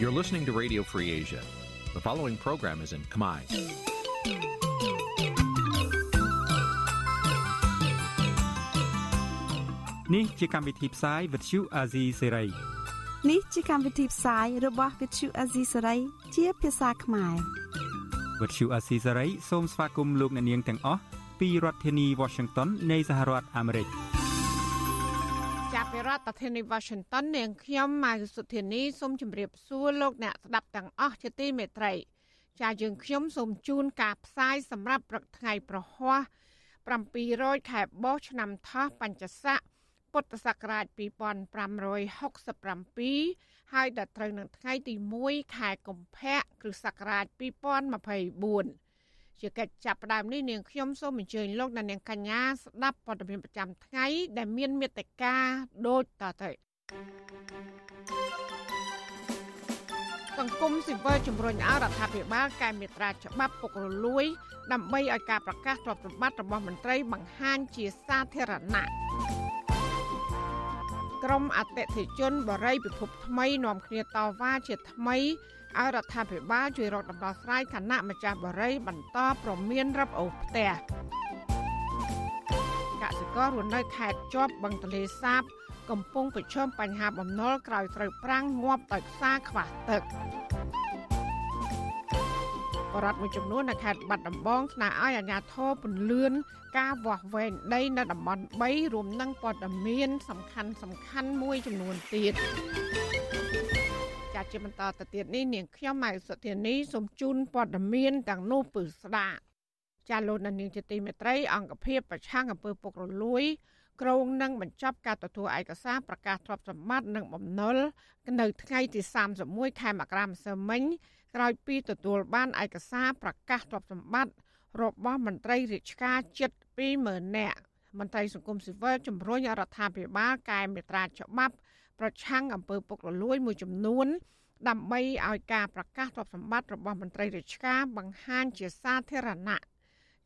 You're listening to Radio Free Asia. The following program is in Khmer. Nǐ chi càm bi tiệp xáy vệt chiu a zì sê ray នេះជាកម្មវិធីផ្សាយរបស់ Vithu Azisari ជាភាសាខ្មែរ វត្តឈូអាស៊ីសេរីសូមស្វាគមន៍លោកអ្នកនាងទាំងអស់ពីរដ្ឋធានី Washington នៃសហរដ្ឋអាមេរិក ចាប់ ពីរដ្ឋធានី Washington នាងខ្ញុំម៉ៅសុធានីសូមជម្រាបសួរលោកអ្នកស្ដាប់ទាំងអស់ជាទីមេត្រី ចាយើងខ្ញុំសូមជូនការផ្សាយសម្រាប់ព្រឹកថ្ងៃប្រហ័ស700ខែបោះឆ្នាំថោះបัญចស័កពុទ្ធសករាជ2567ហើយដល់ត្រូវនឹងថ្ងៃទី1ខែកុម្ភៈគ្រិស្តសករាជ2024 ជាកិច្ចចាប់ផ្ដើមនេះនាងខ្ញុំសូមអញ្ជើញលោកអ្នកនាងកញ្ញាស្ដាប់ព័ត៌មានប្រចាំថ្ងៃដែលមានមេត្តាដូចតទៅសង្គមស៊ីវិលជំរុញឲ្យរដ្ឋាភិបាលកែមេត្រាច្បាប់ពុករលួយ ដើម្បីឲ្យការប្រកាសទ្រព្យសម្បត្តិរបស់មន្ត្រីបង្ហាញជាសាធារណៈក្រមអតិថិជនបរិយពិភពថ្មីនាំគ្នាតវ៉ាជាថ្មី ឲ្យរដ្ឋាភិបាលជួយរកដំណោះស្រាយគណៈម្ចាស់បរិយបន្តប្រមានរឹបអូសផ្ទះកសិកររស់នៅខេត្តជាប់បឹងទលេសាប កំពុងប្រឈមបញ្ហាបំណុលក្រោយត្រូវប្រាំងងាប់ដោយខ្សែខ្វះទឹកបរដ្ឋមួយចំនួននៅខេត្តបាត់ដំបងស្នើឲ្យអាជ្ញាធរពន្លឿនការវាស់វែងដីនៅតំបន់3រួមនឹងព័ត៌មានសំខាន់សំខាន់មួយចំនួនទៀត ចាជាបន្តទៅទៀតនេះនាងខ្ញុំម៉ៅសុធានីសូមជូនព័ត៌មានទាំងនោះពឺស្ដាប់ចាលោកនាងជាទីមេត្រី អង្គភាពប្រឆាំងអំពើពុករលួយក្រុងនឹងបញ្ចប់ការទទួលឯកសារប្រកាសទ្រព្យសម្បត្តិនិងបំណុលនៅថ្ងៃទី31ខែមករាម្សិលមិញក្រោយពីទទួលបានឯកសារប្រកាសទ្រព្យសម្បត្តិរបស់មន្ត្រីរាជការជិត20000នាក់មន្ត្រីសង្គមស៊ីវិលជំរុញរដ្ឋាភិបាលកែមេត្រាច្បាប់ ប្រឆាំងអំពើពុករលួយមួយចំនួន ដើម្បីឲ្យការប្រកាសទ្រព្យសម្បត្តិរបស់មន្ត្រីរាជការបង្ហាញជាសាធារណៈ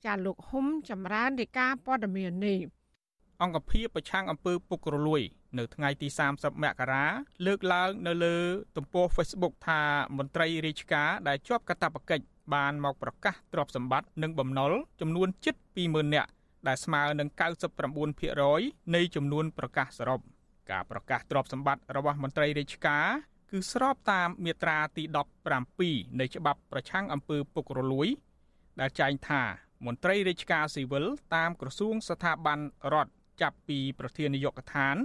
ចាលោកហ៊ុំចម្រើនរាយការណ៍ព័ត៌មាននេះអង្គភាពប្រឆាំងអំពើពុករលួយ នៅថ្ងៃទី30មករាលើកឡើងនៅលើទំព័រ Facebook ថាមន្ត្រីរាជការដែលជាប់កាតព្វកិច្ចបានមកប្រកាសទ្រព្យសម្បត្តិនិងបំណុលចំនួនជិត20000នាក់ដែលស្មើនឹង99%នៃចំនួនប្រកាសសរុប ការប្រកាសទ្រព្យសម្បត្តិរបស់មន្ត្រីរាជការគឺស្របតាមមាត្រាទី17នៃច្បាប់ប្រឆាំងអំពើពុករលួយ ដែលចែងថាមន្ត្រីរាជការស៊ីវិលតាមក្រសួងស្ថាប័នរដ្ឋចាប់ពីប្រធានាយកដ្ឋាន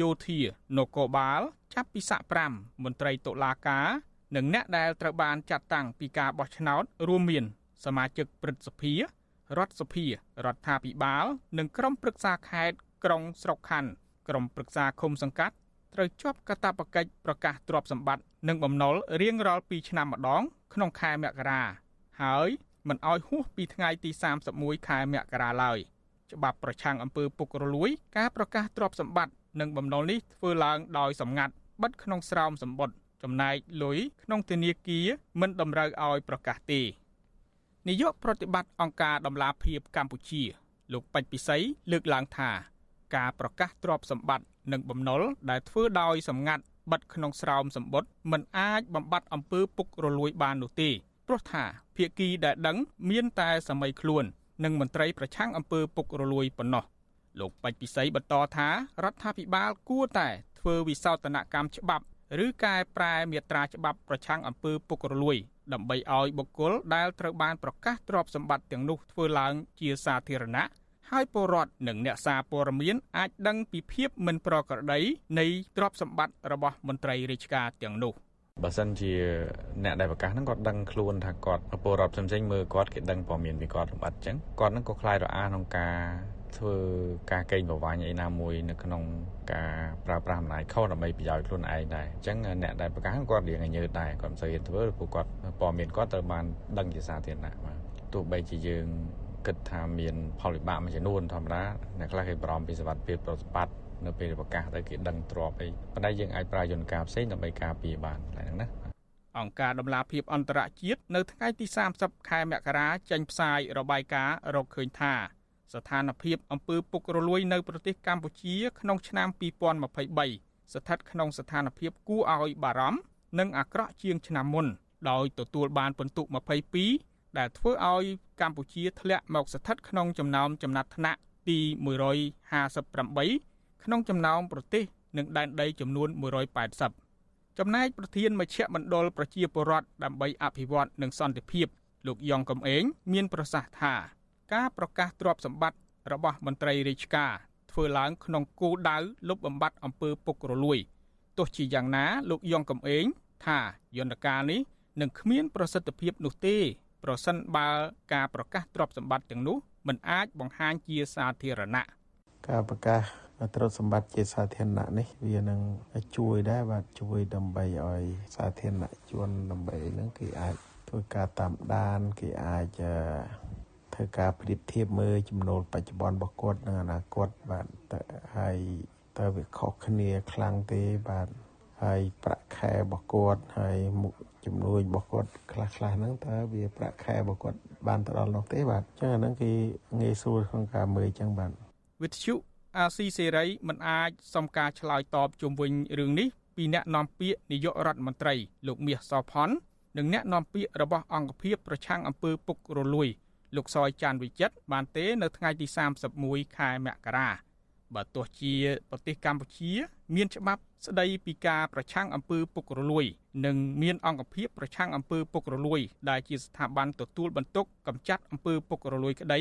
យោធានគរបាលចាប់ពីសាក5មន្ត្រីតុលាការ និងអ្នកដែលត្រូវបានចាត់តាំងពីការបោះឆ្នោតរួមមាន សមាជិកព្រឹទ្ធសភារដ្ឋសភារដ្ឋាភិបាល និងក្រុមប្រឹក្សាខេត្តក្រុងស្រុកខណ្ឌ ក្រុមប្រឹក្សាឃុំសង្កាត់ត្រូវជាប់កាតព្វកិច្ចប្រកាសទ្រព្យសម្បត្តិនិងបំណុលរៀងរាល់2ឆ្នាំម្ដង ក្នុងខែមករាហើយមិនអោយហួសពីថ្ងៃទី31ខែមករាឡើយច្បាប់ប្រឆាំងអំពើពុករលួយ ការប្រកាសទ្រព្យសម្បត្តិនិងបំណុលនេះធ្វើឡើងដោយសម្ងាត់បិទក្នុងស្រោមសម្បត្តិចំណែកលុយក្នុងធនាគារមិនតម្រូវឲ្យប្រកាសទេនាយកប្រតិបត្តិអង្គការដំឡាភិបកម្ពុជា លោកពេជ្រពិសីលើកឡើងថា ការប្រកាសទ្រព្យសម្បត្តិនិងបំណុលដែលធ្វើដោយសម្ងាត់បិទក្នុងស្រោមសម្បត្តិមិនអាចបំបត្តិអំពើពុករលួយបាននោះទេព្រោះថាភៀកគីដែលដឹងមានតែសម័យខ្លួននិងមន្ត្រីប្រឆាំងអំពើពុករលួយប៉ុណ្ណោះលោកបច្ចពិសីបន្តថារដ្ឋាភិបាលគួរតែធ្វើវិសោធនកម្មច្បាប់ ឬកែប្រែមាត្រាច្បាប់ប្រឆាំងអំពើពុករលួយ ដើម្បីឲ្យបុគ្គលដែលត្រូវបានប្រកាសទ្រព្យសម្បត្តិទាំងនោះធ្វើឡើងជាសាធារណៈ ហើយពលរដ្ឋនិងអ្នកសារព័ត៌មានអាចដឹងពីភាពមិនប្រក្រតីនៃទ្រព្យសម្បត្តិរបស់មន្ត្រីរាជការទាំងនោះបើសិនជាអ្នកដែលប្រកាសហ្នឹងគាត់ដឹងខ្លួនថាគាត់ពលរដ្ឋផ្សេងៗមើលគាត់គេដឹងព័ត៌មានពីគាត់លម្អិតអញ្ចឹងគាត់ហ្នឹងក៏ខ្លាចរអាក្នុងការធ្វើការកេងប្រវ័ញ្ចអីណាមួយនៅក្នុងការប្រើប្រាស់អំណាចខុសដើម្បីប្រយោជន៍ខ្លួនឯងដែរអញ្ចឹងអ្នកដែលប្រកាសគាត់រៀងញើតដែរគាត់មិនសូវហ៊ានធ្វើព្រោះគាត់ព័ត៌មានគាត់ត្រូវបានដឹងជាសាធារណៈបាទទោះបីជាយើង គិតថាមានផលវិបាកមួយចំនួនធម្មតាអ្នកខ្លះគេបារម្ភពីសុវត្ថិភាពប្រតិបត្តិនៅពេលប្រកាសទៅគេដឹងទ្របអីប៉ុន្តែយើងអាចប្រើយន្តការផ្សេងដើម្បីការពារបានហ្នឹងណាអង្គការដំឡាភិបអន្តរជាតិនៅថ្ងៃទី30ខែមករាចេញផ្សាយរបាយការណ៍រកឃើញថា ស្ថានភាពអំពើពុករលួយនៅប្រទេសកម្ពុជាក្នុងឆ្នាំ2023ស្ថិតក្នុងស្ថានភាពគួរឲ្យបារម្ភនិងអាក្រក់ជាងឆ្នាំមុនដោយទទួលបានពិន្ទុ22 ដែលធ្វើឲ្យកម្ពុជាធ្លាក់មកស្ថិតក្នុងចំណោមចំណាត់ថ្នាក់ទី158ក្នុងចំណោមប្រទេសនិងដែនដីចំនួន180ចំណែកប្រធានមជ្ឈមណ្ឌលប្រជាពលរដ្ឋដើម្បីអភិវឌ្ឍនិងសន្តិភាពលោកយ៉ងកំឯងមានប្រសាសន៍ថាការប្រកាសទ្រព្យសម្បត្តិរបស់មន្ត្រីរាជការធ្វើឡើងក្នុងគោលដៅលុបបំបាត់អំពើពុករលួយទោះជាយ៉ាងណាលោកយ៉ងកំឯងថាយន្តការនេះនឹងគ្មានប្រសិទ្ធភាពនោះទេ ប្រសិនបើការប្រកាសទ្រព្យសម្បត្តិទាំងនោះមិនអាចបង្ហាញជាសាធារណៈការប្រកាសទ្រព្យសម្បត្តិជាសាធារណៈនេះវានឹងជួយដែរបាទជួយដើម្បីឲ្យសាធារណជនដើម្បីនឹងគេអាចធ្វើការតាមដានគេអាចធ្វើការប្រៀបធៀបមើលចំណូលបច្ចុប្បន្នរបស់គាត់និងអនាគតបាទហើយតើវាខុសគ្នាខ្លាំងទេបាទ ហើយប្រាក់ខែរបស់គាត់ហើយមុខជំនួយរបស់គាត់ខ្លះខ្លះហ្នឹងតើវាប្រាក់ខែរបស់គាត់បានទៅដល់នោះទេបាទអញ្ចឹងអាហ្នឹងគេងាយស្រួលក្នុងការមើលអញ្ចឹងបាទវិទ្យុអាស៊ីសេរីមិនអាចសុំការឆ្លើយតបជុំវិញរឿងនេះពីអ្នកនាំពាក្យនាយករដ្ឋមន្ត្រី លោកមាសសផននិងអ្នកនាំពាក្យរបស់អង្គភាពប្រឆាំងអំពើពុករលួយលោកសយចាន់វិចិត្របានទេ នៅថ្ងៃទី31ខែមករា បើទោះជាប្រទេសកម្ពុជា មានច្បាប់ស្ដីពីការប្រឆាំងអំពើពុករលួយ និងមានអង្គភាពប្រឆាំងអំពើពុករលួយ ដែលជាស្ថាប័នទទួលបន្ទុកកម្ចាត់អំពើពុករលួយក្តី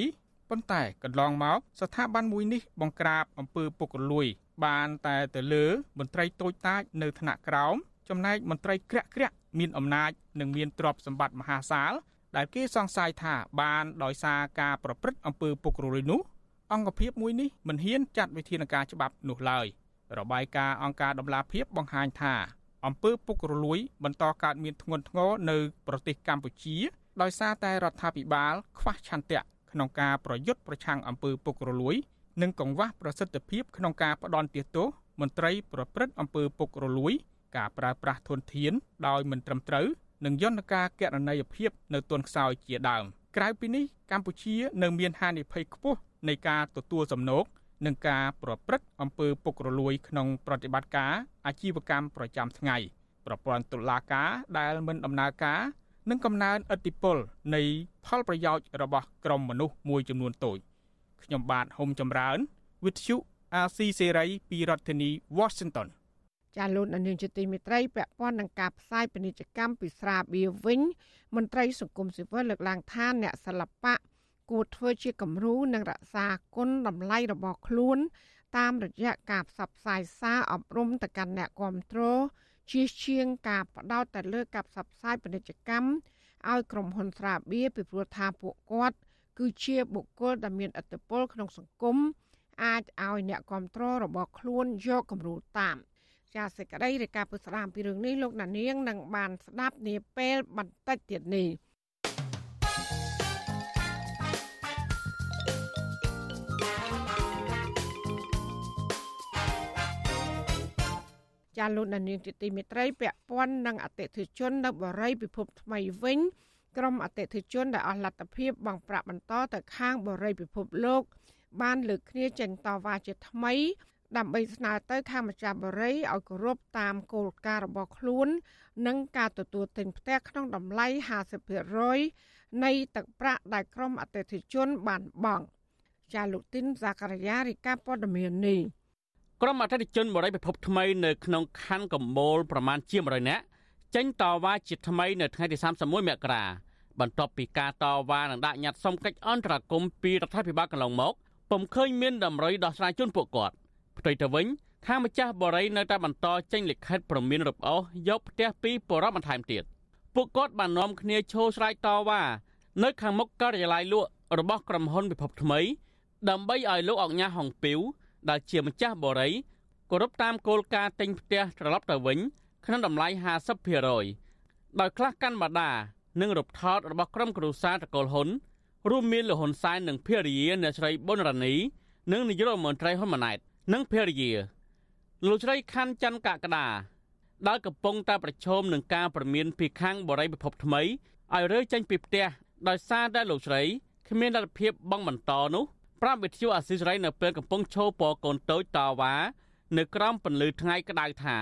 ប៉ុន្តែកន្លងមកស្ថាប័នមួយនេះបង្ក្រាបអំពើពុករលួយ បានតែទៅលើមន្ត្រីតូចតាចនៅថ្នាក់ក្រោមចំណែកមន្ត្រីក្រាក់ក្រាក់មានអំណាចនិងមានទ្រព្យសម្បត្តិមហាសាលដែលគេសង្ស័យថាបានដោយសារការប្រព្រឹត្តអំពើពុករលួយនោះ អង្គភាពមួយនេះមិនហ៊ានចាត់វិធានការច្បាប់នោះឡើយរបាយការណ៍អង្គការដំឡាភិបបង្ហាញថាអំពើពុករលួយ បន្តកើតមានធ្ងន់ធ្ងរនៅប្រទេសកម្ពុជា ដោយសារតែរដ្ឋាភិបាល ខ្វះឆន្ទៈក្នុងការប្រយុទ្ធប្រឆាំងអំពើពុករលួយ និងកង្វះប្រសិទ្ធភាពក្នុងការផ្ដន់ទោសមន្ត្រីប្រព្រឹត្តអំពើពុករលួយ ការប្រើប្រាស់ធនធាន ដោយមិនត្រឹមត្រូវនិងយន្តការកណន័យភាពនៅទន់ខ្សោយជាដើមក្រៅពីនេះកម្ពុជានៅមានហានិភ័យខ្ពស់នៃការទទួលសំណូកនិងការប្រព្រឹត្តអំពើពុករលួយក្នុងប្រតិបត្តិការអាជីវកម្មប្រចាំថ្ងៃប្រព័ន្ធតុលាការដែលមិនដំណើរការនិងកំណើនឥទ្ធិពលនៃផលប្រយោជន៍របស់ក្រុមមនុស្សមួយចំនួនតូចខ្ញុំបាទហុំចម្រើន វិទ្យុអាស៊ីសេរីពីរដ្ឋធានី Washington ចាលោកនាងជាទីមេត្រីពាក់ព័ន្ធនឹងការផ្សាយពាណិជ្ជកម្មពីស្រាបៀរវិញមន្ត្រីសង្គមស៊ីវិលលើកឡើងថាអ្នកសិល្បៈ គួរធ្វើជាគំរូនិងរក្សាគុណតម្លៃរបស់ខ្លួន តាមរយៈការផ្សព្វផ្សាយសារអប់រំទៅកាន់អ្នកគ្រប់គ្រងជាជាងការផ្ដោតតែលើការផ្សព្វផ្សាយពាណិជ្ជកម្មឲ្យក្រុមហ៊ុនស្រាបៀរពីព្រោះថាពួកគាត់ គឺជាបុគ្គលដែលមានឥទ្ធិពលក្នុងសង្គមអាចឲ្យអ្នកគ្រប់គ្រងរបស់ខ្លួនយកគំរូតាមចាសសេចក្តីរាយការណ៍ពុស្ដាមពីរឿងនេះលោកណានៀងនឹងបានស្ដាប់នាពេលបន្តិចទៀតនេះ ចាលោកដានៀងជាទីមេត្រីពាក់ព័ន្ធនឹងអតិថិជននៅបរិយពិភពថ្មីវិញក្រុមអតិថិជនដែលអស់លទ្ធភាពបង់ប្រាក់បន្តទៅខាងបរិយពិភពលោក បានលើកគ្នាចេញតវ៉ាជាថ្មី ដើម្បីស្នើទៅខាងម្ចាស់បរិយឲ្យគោរពតាមគោលការណ៍របស់ខ្លួន និងការទទួលទិញផ្ទះក្នុងតម្លៃ50%នៃទឹកប្រាក់ដែលក្រុមអតិថិជនបានបង់ចាលោកទីនសាករាយារីកាព័ត៌មាននេះ ក្រុមអតិថិជនបរិយពិភពថ្មីនៅក្នុងខណ្ឌកម្ពូលប្រមាណជា100នាក់ចេញតវ៉ាជាថ្មីនៅថ្ងៃទី31មករាបន្ទាប់ពីការតវ៉ានិងដាក់ញត្តិសុំកិច្ចអន្តរាគមន៍ពីរដ្ឋាភិបាលកន្លងមកពុំឃើញមានតម្រុយដោះស្រាយជូនពួកគាត់ផ្ទុយទៅវិញខាងម្ចាស់បរិយនៅតែបន្តចេញលិខិតព្រមានរំអោសយកផ្ទះពីបរិបបន្ថែមទៀតពួកគាត់បាននាំគ្នាឈោស្រែកតវ៉ានៅខាងមុខការិយាល័យលក់របស់ក្រុមហ៊ុនពិភពថ្មីដើម្បីឲ្យលោកអង្ញាហុងពីវ ដែលជាម្ចាស់បរិយគោរពតាមគោលការណ៍ទិញផ្ទះត្រឡប់ទៅវិញក្នុងតម្លៃ50%ដោយខ្លះកាន់បាដានិងរូបថតរបស់ក្រុមគ្រួសារតកូលហ៊ុនរួមមានលោកហ៊ុនសែននិងភរិយាអ្នកស្រីប៊ុនរ៉ានីនិងនាយករដ្ឋមន្ត្រីហ៊ុនម៉ាណែតនិងភរិយាលោកស្រីខាន់ ច័ន្ទកកដាដែលកំពុងតែប្រឈមនឹងការប្រមានពីខាងបរិយាពិភពថ្មីឲ្យរើចេញពីផ្ទះដោយសារតែលោកស្រីគ្មានលទ្ធភាពបង់បន្តនោះ ប្រាប់វិទ្យុអាស៊ីសេរីនៅពេលកំពុងឈោពកូនតូចតវ៉ានៅក្រោមពន្លឺថ្ងៃក្តៅថា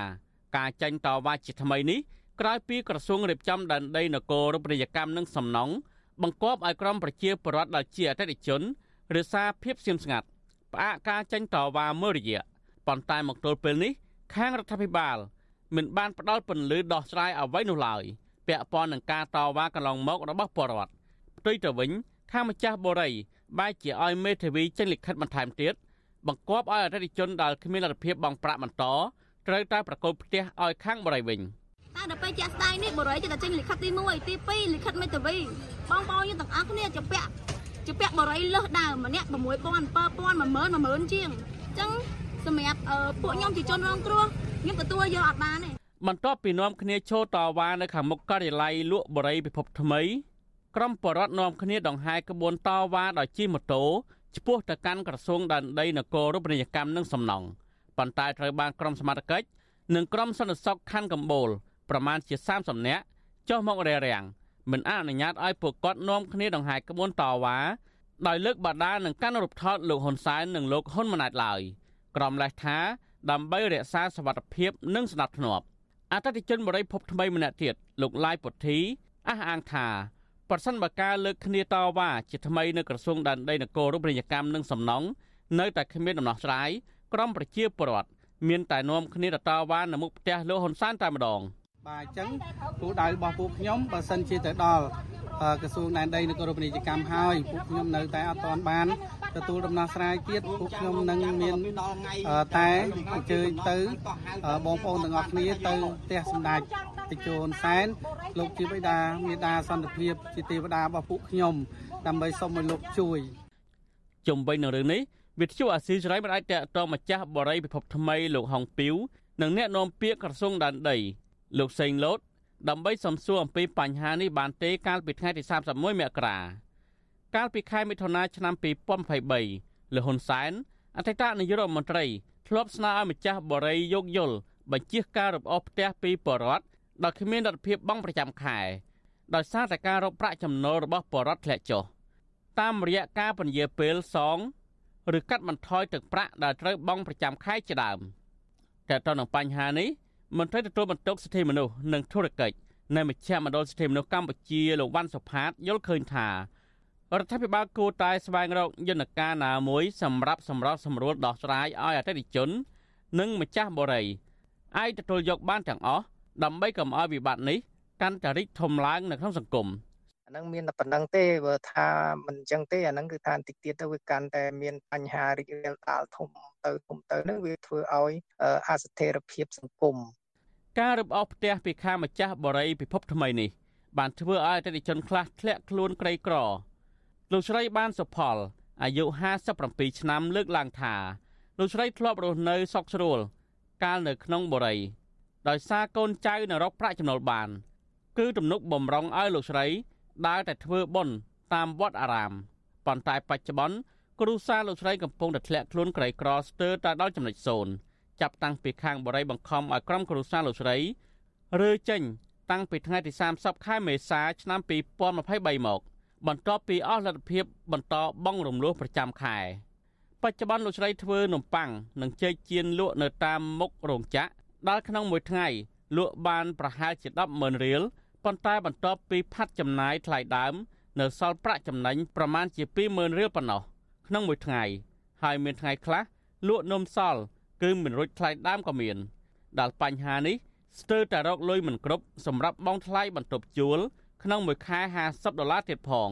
ការចាញ់តវ៉ាជាថ្មីនេះក្រោយពីក្រសួងរៀបចំដែនដីនគររូបនីយកម្មនិងសំណង់បង្គាប់ឲ្យក្រុមប្រជាពលរដ្ឋដែលជាអតិថិជនរសារភាពស្ងៀមស្ងាត់ផ្អាកការចេញតវ៉ាមួយរយៈប៉ុន្តែមកទល់ពេលនេះខាងរដ្ឋាភិបាលមិនបានផ្ដល់ពន្លឺដោះស្រាយអ្វីនោះឡើយពាក់ព័ន្ធនឹងការតវ៉ាកន្លងមករបស់ពលរដ្ឋផ្ទុយទៅវិញខាងម្ចាស់បូរី បែរជាឲ្យមេធាវីចេញលិខិតបន្ថែមទៀតបង្គាប់ឲ្យអតិថិជនដែលគ្មានលទ្ធភាពបង់ប្រាក់បន្តត្រូវតែប្រកល់ផ្ទះឲ្យខាងបរិយវិញតែដល់ពេលជាក់ស្ដែងនេះបរិយจะចេញលិខិតទី1ទី2លិខិតមេធាវីបងប្អូនយើងទាំងអស់គ្នាជាពាក់ជាពាក់បរិយលើសដើមម្នាក់6000 7000 10000 10000ជាងអញ្ចឹងសម្រាប់ពួកខ្ញុំជាជនរងគ្រោះខ្ញុំទទួលយកអត់បានទេបន្ទាប់ពីនាំគ្នាឈរតវ៉ានៅខាងមុខការិយាល័យលក់បរិយពិភពថ្មី ក្រុមបរដ្ឋនាំគ្នាដង្ហែក្បួនតវ៉ាដោយជិះម៉ូតូឆ្ពោះទៅកាន់ក្រសួងដែនដីនគររូបនីយកម្មនិងសំណង់ប៉ុន្តែត្រូវបានក្រុមសមត្ថកិច្ចនិងក្រុមសន្តិសុខខណ្ឌកំបូលប្រមាណជា30នាក់ចុះមករារាំងមិនអនុញ្ញាតឲ្យពួកគាត់នាំគ្នាដង្ហែក្បួនតវ៉ាដោយលើកបដានឹងកាន់រូបថតលោកហ៊ុនសែននិងលោកហ៊ុនម៉ាណែតឡើយក្រុមលេសថាដើម្បីរក្សាសវត្ថិភាពនិងស្ដាប់ធ្នាប់អតិថិជនបរិភពថ្មីម្នាក់ទៀតលោកឡាយពុទ្ធីអះអាងថា ប្រសិនបើការលើកគ្នាតវ៉ាជាថ្មីនៅក្រសួងដែនដីនគររូបនីយកម្មនិងសំណង់នៅតែគ្មានដំណោះស្រាយក្រមប្រជាពលរដ្ឋមានតែនាំគ្នាទៅតវ៉ានៅមុខផ្ទះលោកហ៊ុនសែនតែម្ដងបាទអញ្ចឹងគោលដៅរបស់ពួកខ្ញុំបើសិនជាទៅដល់ ក្រសួងដែនដីនគរពាណិជ្ជកម្មហើយពួកខ្ញុំនៅតែអត់ទាន់បានទទួលដំណោះស្រាយទៀតពួកខ្ញុំនឹងមានតែអញ្ជើញទៅបងប្អូនទាំងអស់គ្នាទៅផ្ទះសម្ដេចតេជោហ៊ុនសែនលោកជាបិតាមេដាសន្តិភាពជាទេវតារបស់ពួកខ្ញុំដើម្បីសូមឲ្យលោកជួយជំវិញនឹងរឿងនេះវិទ្យុអាស៊ីសេរីមិនអាចតកតម្ចាស់បរិយាពិភពថ្មីលោកហុងពីវនិងអ្នកនាំពាក្យក្រសួងដែនដីលោកសេងលូត ដើម្បីសំសួរអំពីបញ្ហានេះបានទេកាលពីថ្ងៃទី31មករាកាលពីខែមិថុនាឆ្នាំ2023លោកហ៊ុនសែនអតីតនាយករដ្ឋមន្ត្រីធ្លាប់ស្នើឲ្យម្ចាស់បរិយាយោគយល់បញ្ជាការរំអស់ផ្ទះពីបរដ្ឋដោយគ្មានរដ្ឋភាពបង់ប្រចាំខែដោយសារតែការរកប្រាក់ចំណូលរបស់បរដ្ឋធ្លាក់ចុះតាមរយៈការពន្យាពេលសងឬកាត់បន្ថយទឹកប្រាក់ដែលត្រូវបង់ប្រចាំខែជាដើមតែទៅនឹងបញ្ហានេះ មន្ត្រីទទួលបន្ទុកសិទ្ធិមនុស្សនិងធុរកិច្ចនៃមជ្ឈមណ្ឌលសិទ្ធិមនុស្សកម្ពុជាលោកវ៉ាន់សុផាតយល់ឃើញថារដ្ឋាភិបាលគួរតែស្វែងរកយន្តការណាមួយសម្រាប់សម្របសម្រួលដោះស្រាយឲ្យអតិថិជន និងម្ចាស់បរិយាអាចទទួលយកបានទាំងអស់ដើម្បីកុំឲ្យវិបត្តិនេះកាន់តែរីកធំឡើងនៅក្នុងសង្គមអានឹងមានតែប៉ុណ្្នឹងទេបើថាមិនអញ្ចឹងទេអានឹងគឺថាបន្តិចទៀតទៅវាកាន់តែមានបញ្ហារីករាលដាលធំទៅធំទៅនឹងវាធ្វើឲ្យអស្ថិរភាពសង្គម ការរឹបអូសផ្ទះពីខាងម្ចាស់បរិយពិភពថ្មីនេះបានធ្វើឲ្យអតិថិជនខ្លះធ្លាក់ខ្លួនក្រីក្រលោកស្រីបានសុផលអាយុ57ឆ្នាំលើកឡើងថាលោកស្រីធ្លាប់រស់នៅសុកស្រួល កាលនៅក្នុងបរិយដោយសារកូនចៅនៅរកប្រាក់ចំណូលបាន គឺទំនុកបំរុងឲ្យលោកស្រីដើរតែធ្វើបុណ្យតាមវត្តអារាមប៉ុន្តែបច្ចុប្បន្នគ្រូសាលោកស្រីកំពុងតែធ្លាក់ខ្លួនក្រីក្រស្ទើរតែដល់ចំណុចសូន្យ ចាប់តាំងពីខាងបរិយបង្ខំឲ្យក្រុមគ្រួសារលោកស្រីរើចេញតាំងពីថ្ងៃទី30ខែមេសាឆ្នាំ2023មក បន្ទាប់ពីអស់លទ្ធភាពបន្តបង់រំលោះប្រចាំខែបច្ចុប្បន្នលោកស្រីធ្វើនំប៉័ងនិងចេកចៀនលក់នៅតាមមុខរោងចក្រដែលក្នុងមួយថ្ងៃលក់បានប្រហែលជា100000រៀលប៉ុន្តែបន្ទាប់ពីផាត់ចំណាយថ្លៃដើម នៅសល់ប្រាក់ចំណេញប្រមាណជា20000រៀលប៉ុណ្ណោះក្នុងមួយថ្ងៃហើយមានថ្ងៃខ្លះលក់នំសល់ គឺមិនរួចថ្លៃដើមក៏មានដែលបញ្ហានេះស្ទើរតែរកលុយមិនគ្រប់សម្រាប់បង់ថ្លៃបន្ទប់ជួល ក្នុងមួយខែ50ដុល្លារទៀតផង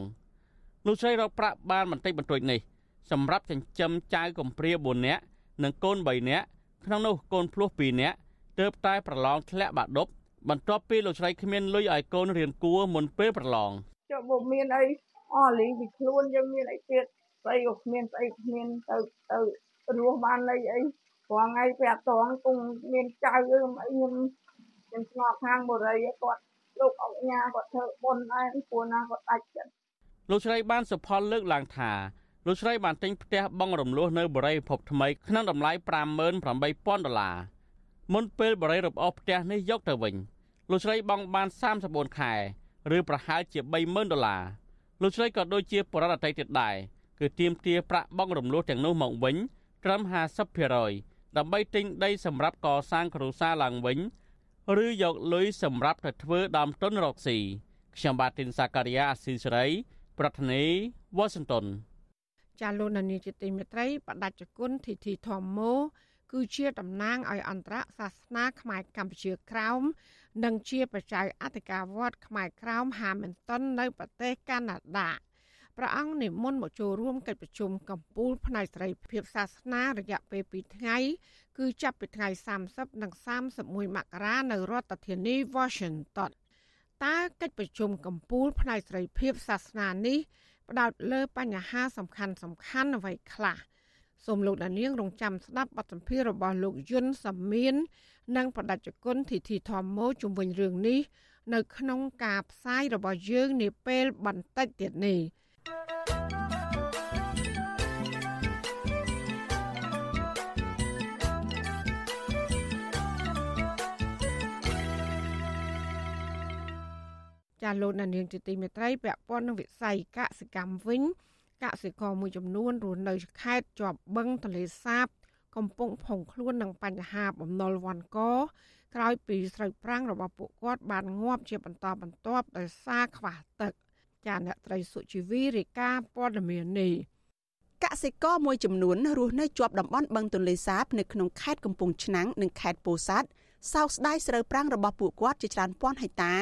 លោកស្រីរកប្រាក់បានបន្តិចបន្តួចនេះសម្រាប់ចិញ្ចឹមចៅកំព្រា4នាក់និងកូន3នាក់ក្នុងនោះកូនភ្លោះ2នាក់ទើបតែប្រឡងធ្លាក់បាក់ដប់បន្ទាប់ពីលោកស្រីគ្មានលុយឲ្យកូនរៀនគួរមុនពេលប្រឡងចុះមកមានអីអស់លីងពីខ្លួនយើងមានអីទៀតស្អីក៏គ្មានស្អីគ្មានទៅទៅរស់បានអីអី ព្រោះថ្ងៃប្រាប់តងគង់មានចៅអីខ្ញុំខ្ញុំស្ងប់ខាងបរិយគាត់លោកអុកញ៉ាគាត់ធ្វើបុណ្យដែរព្រោះណាគាត់ដាច់ចិត្តលោកស្រីបានសុផលលើកឡើងថាលោកស្រីបានទិញផ្ទះបងរំលោះនៅបរិយាភពថ្មីក្នុងតម្លៃ58,000ដុល្លារមុនពេលបរិយារំអស់ផ្ទះនេះយកទៅវិញលោកស្រីបង់បាន34ខែឬប្រហែលជា30,000ដុល្លារលោកស្រីក៏ដូចជាបរិយាអតីតទៀតដែរគឺទាមទារប្រាក់បង់រំលោះទាំងនោះមកវិញ ត្រឹម50% ដើម្បីទិញដីសម្រាប់កសាងគ្រួសារឡើងវិញឬយកលុយសម្រាប់ទៅធ្វើដើមទុនរកស៊ីខ្ញុំបាទទីនសាការីយ៉ាអស៊ីសេរី ប្រធានីវ៉ាស៊ីនតោនចាលោកនានីជាទីមេត្រីបដិជគុណធីធីធម្មោគឺជាតំណាងឲ្យអន្តរសាសនាខ្មែរកម្ពុជាក្រោមនិងជាប្រជ័យអធិការវត្តខ្មែរក្រោមហាមិនតុននៅប្រទេសកាណាដា ព្រះអង្គនិមន្តមកចូលរួមកិច្ចប្រជុំកម្ពុជាផ្នែកសេរីភាពសាសនារយៈពេល2ថ្ងៃ គឺចាប់ពីថ្ងៃ30និង31មករានៅរដ្ឋធានី Washington តើកិច្ចប្រជុំកម្ពុជាផ្នែកសេរីភាពសាសនានេះផ្ដោតលើបញ្ហាសំខាន់សំខាន់អ្វីខ្លះសូមលោកដានៀងរងចាំស្ដាប់បទសម្ភាសន៍របស់លោកយុនសាមៀននិងបដិជគុណធីធីធម្មោជុំវិញរឿងនេះ នៅក្នុងការផ្សាយរបស់យើងនាពេលបន្តិចទៀតនេះ ចាលោកនាងជាទីមេត្រីពាក់ព័ន្ធនឹងវិស័យកសិកម្មវិញកសិករមួយចំនួនរស់នៅខេត្តជាប់បឹងទន្លេសាប កំពុងផុងខ្លួននឹងបញ្ហាបំណុលវ៉ាន់កក្រោយពីស្រូវប្រាំងរបស់ពួកគាត់បានងាប់ជាបន្តបន្ទាប់ដោយសារខ្វះទឹក ចាអ្នកត្រីសុជីវីរាយការណ៍ព័ត៌មាននេះកសិករមួយចំនួនរស់នៅជាប់តំបន់បឹងទន្លេសាបនៅក្នុងខេត្តកំពង់ឆ្នាំងនិងខេត្តពោធិ៍សាត់សោកស្ដាយស្រូវប្រាំងរបស់ពួកគាត់ជាច្រើនពាន់ហិកតា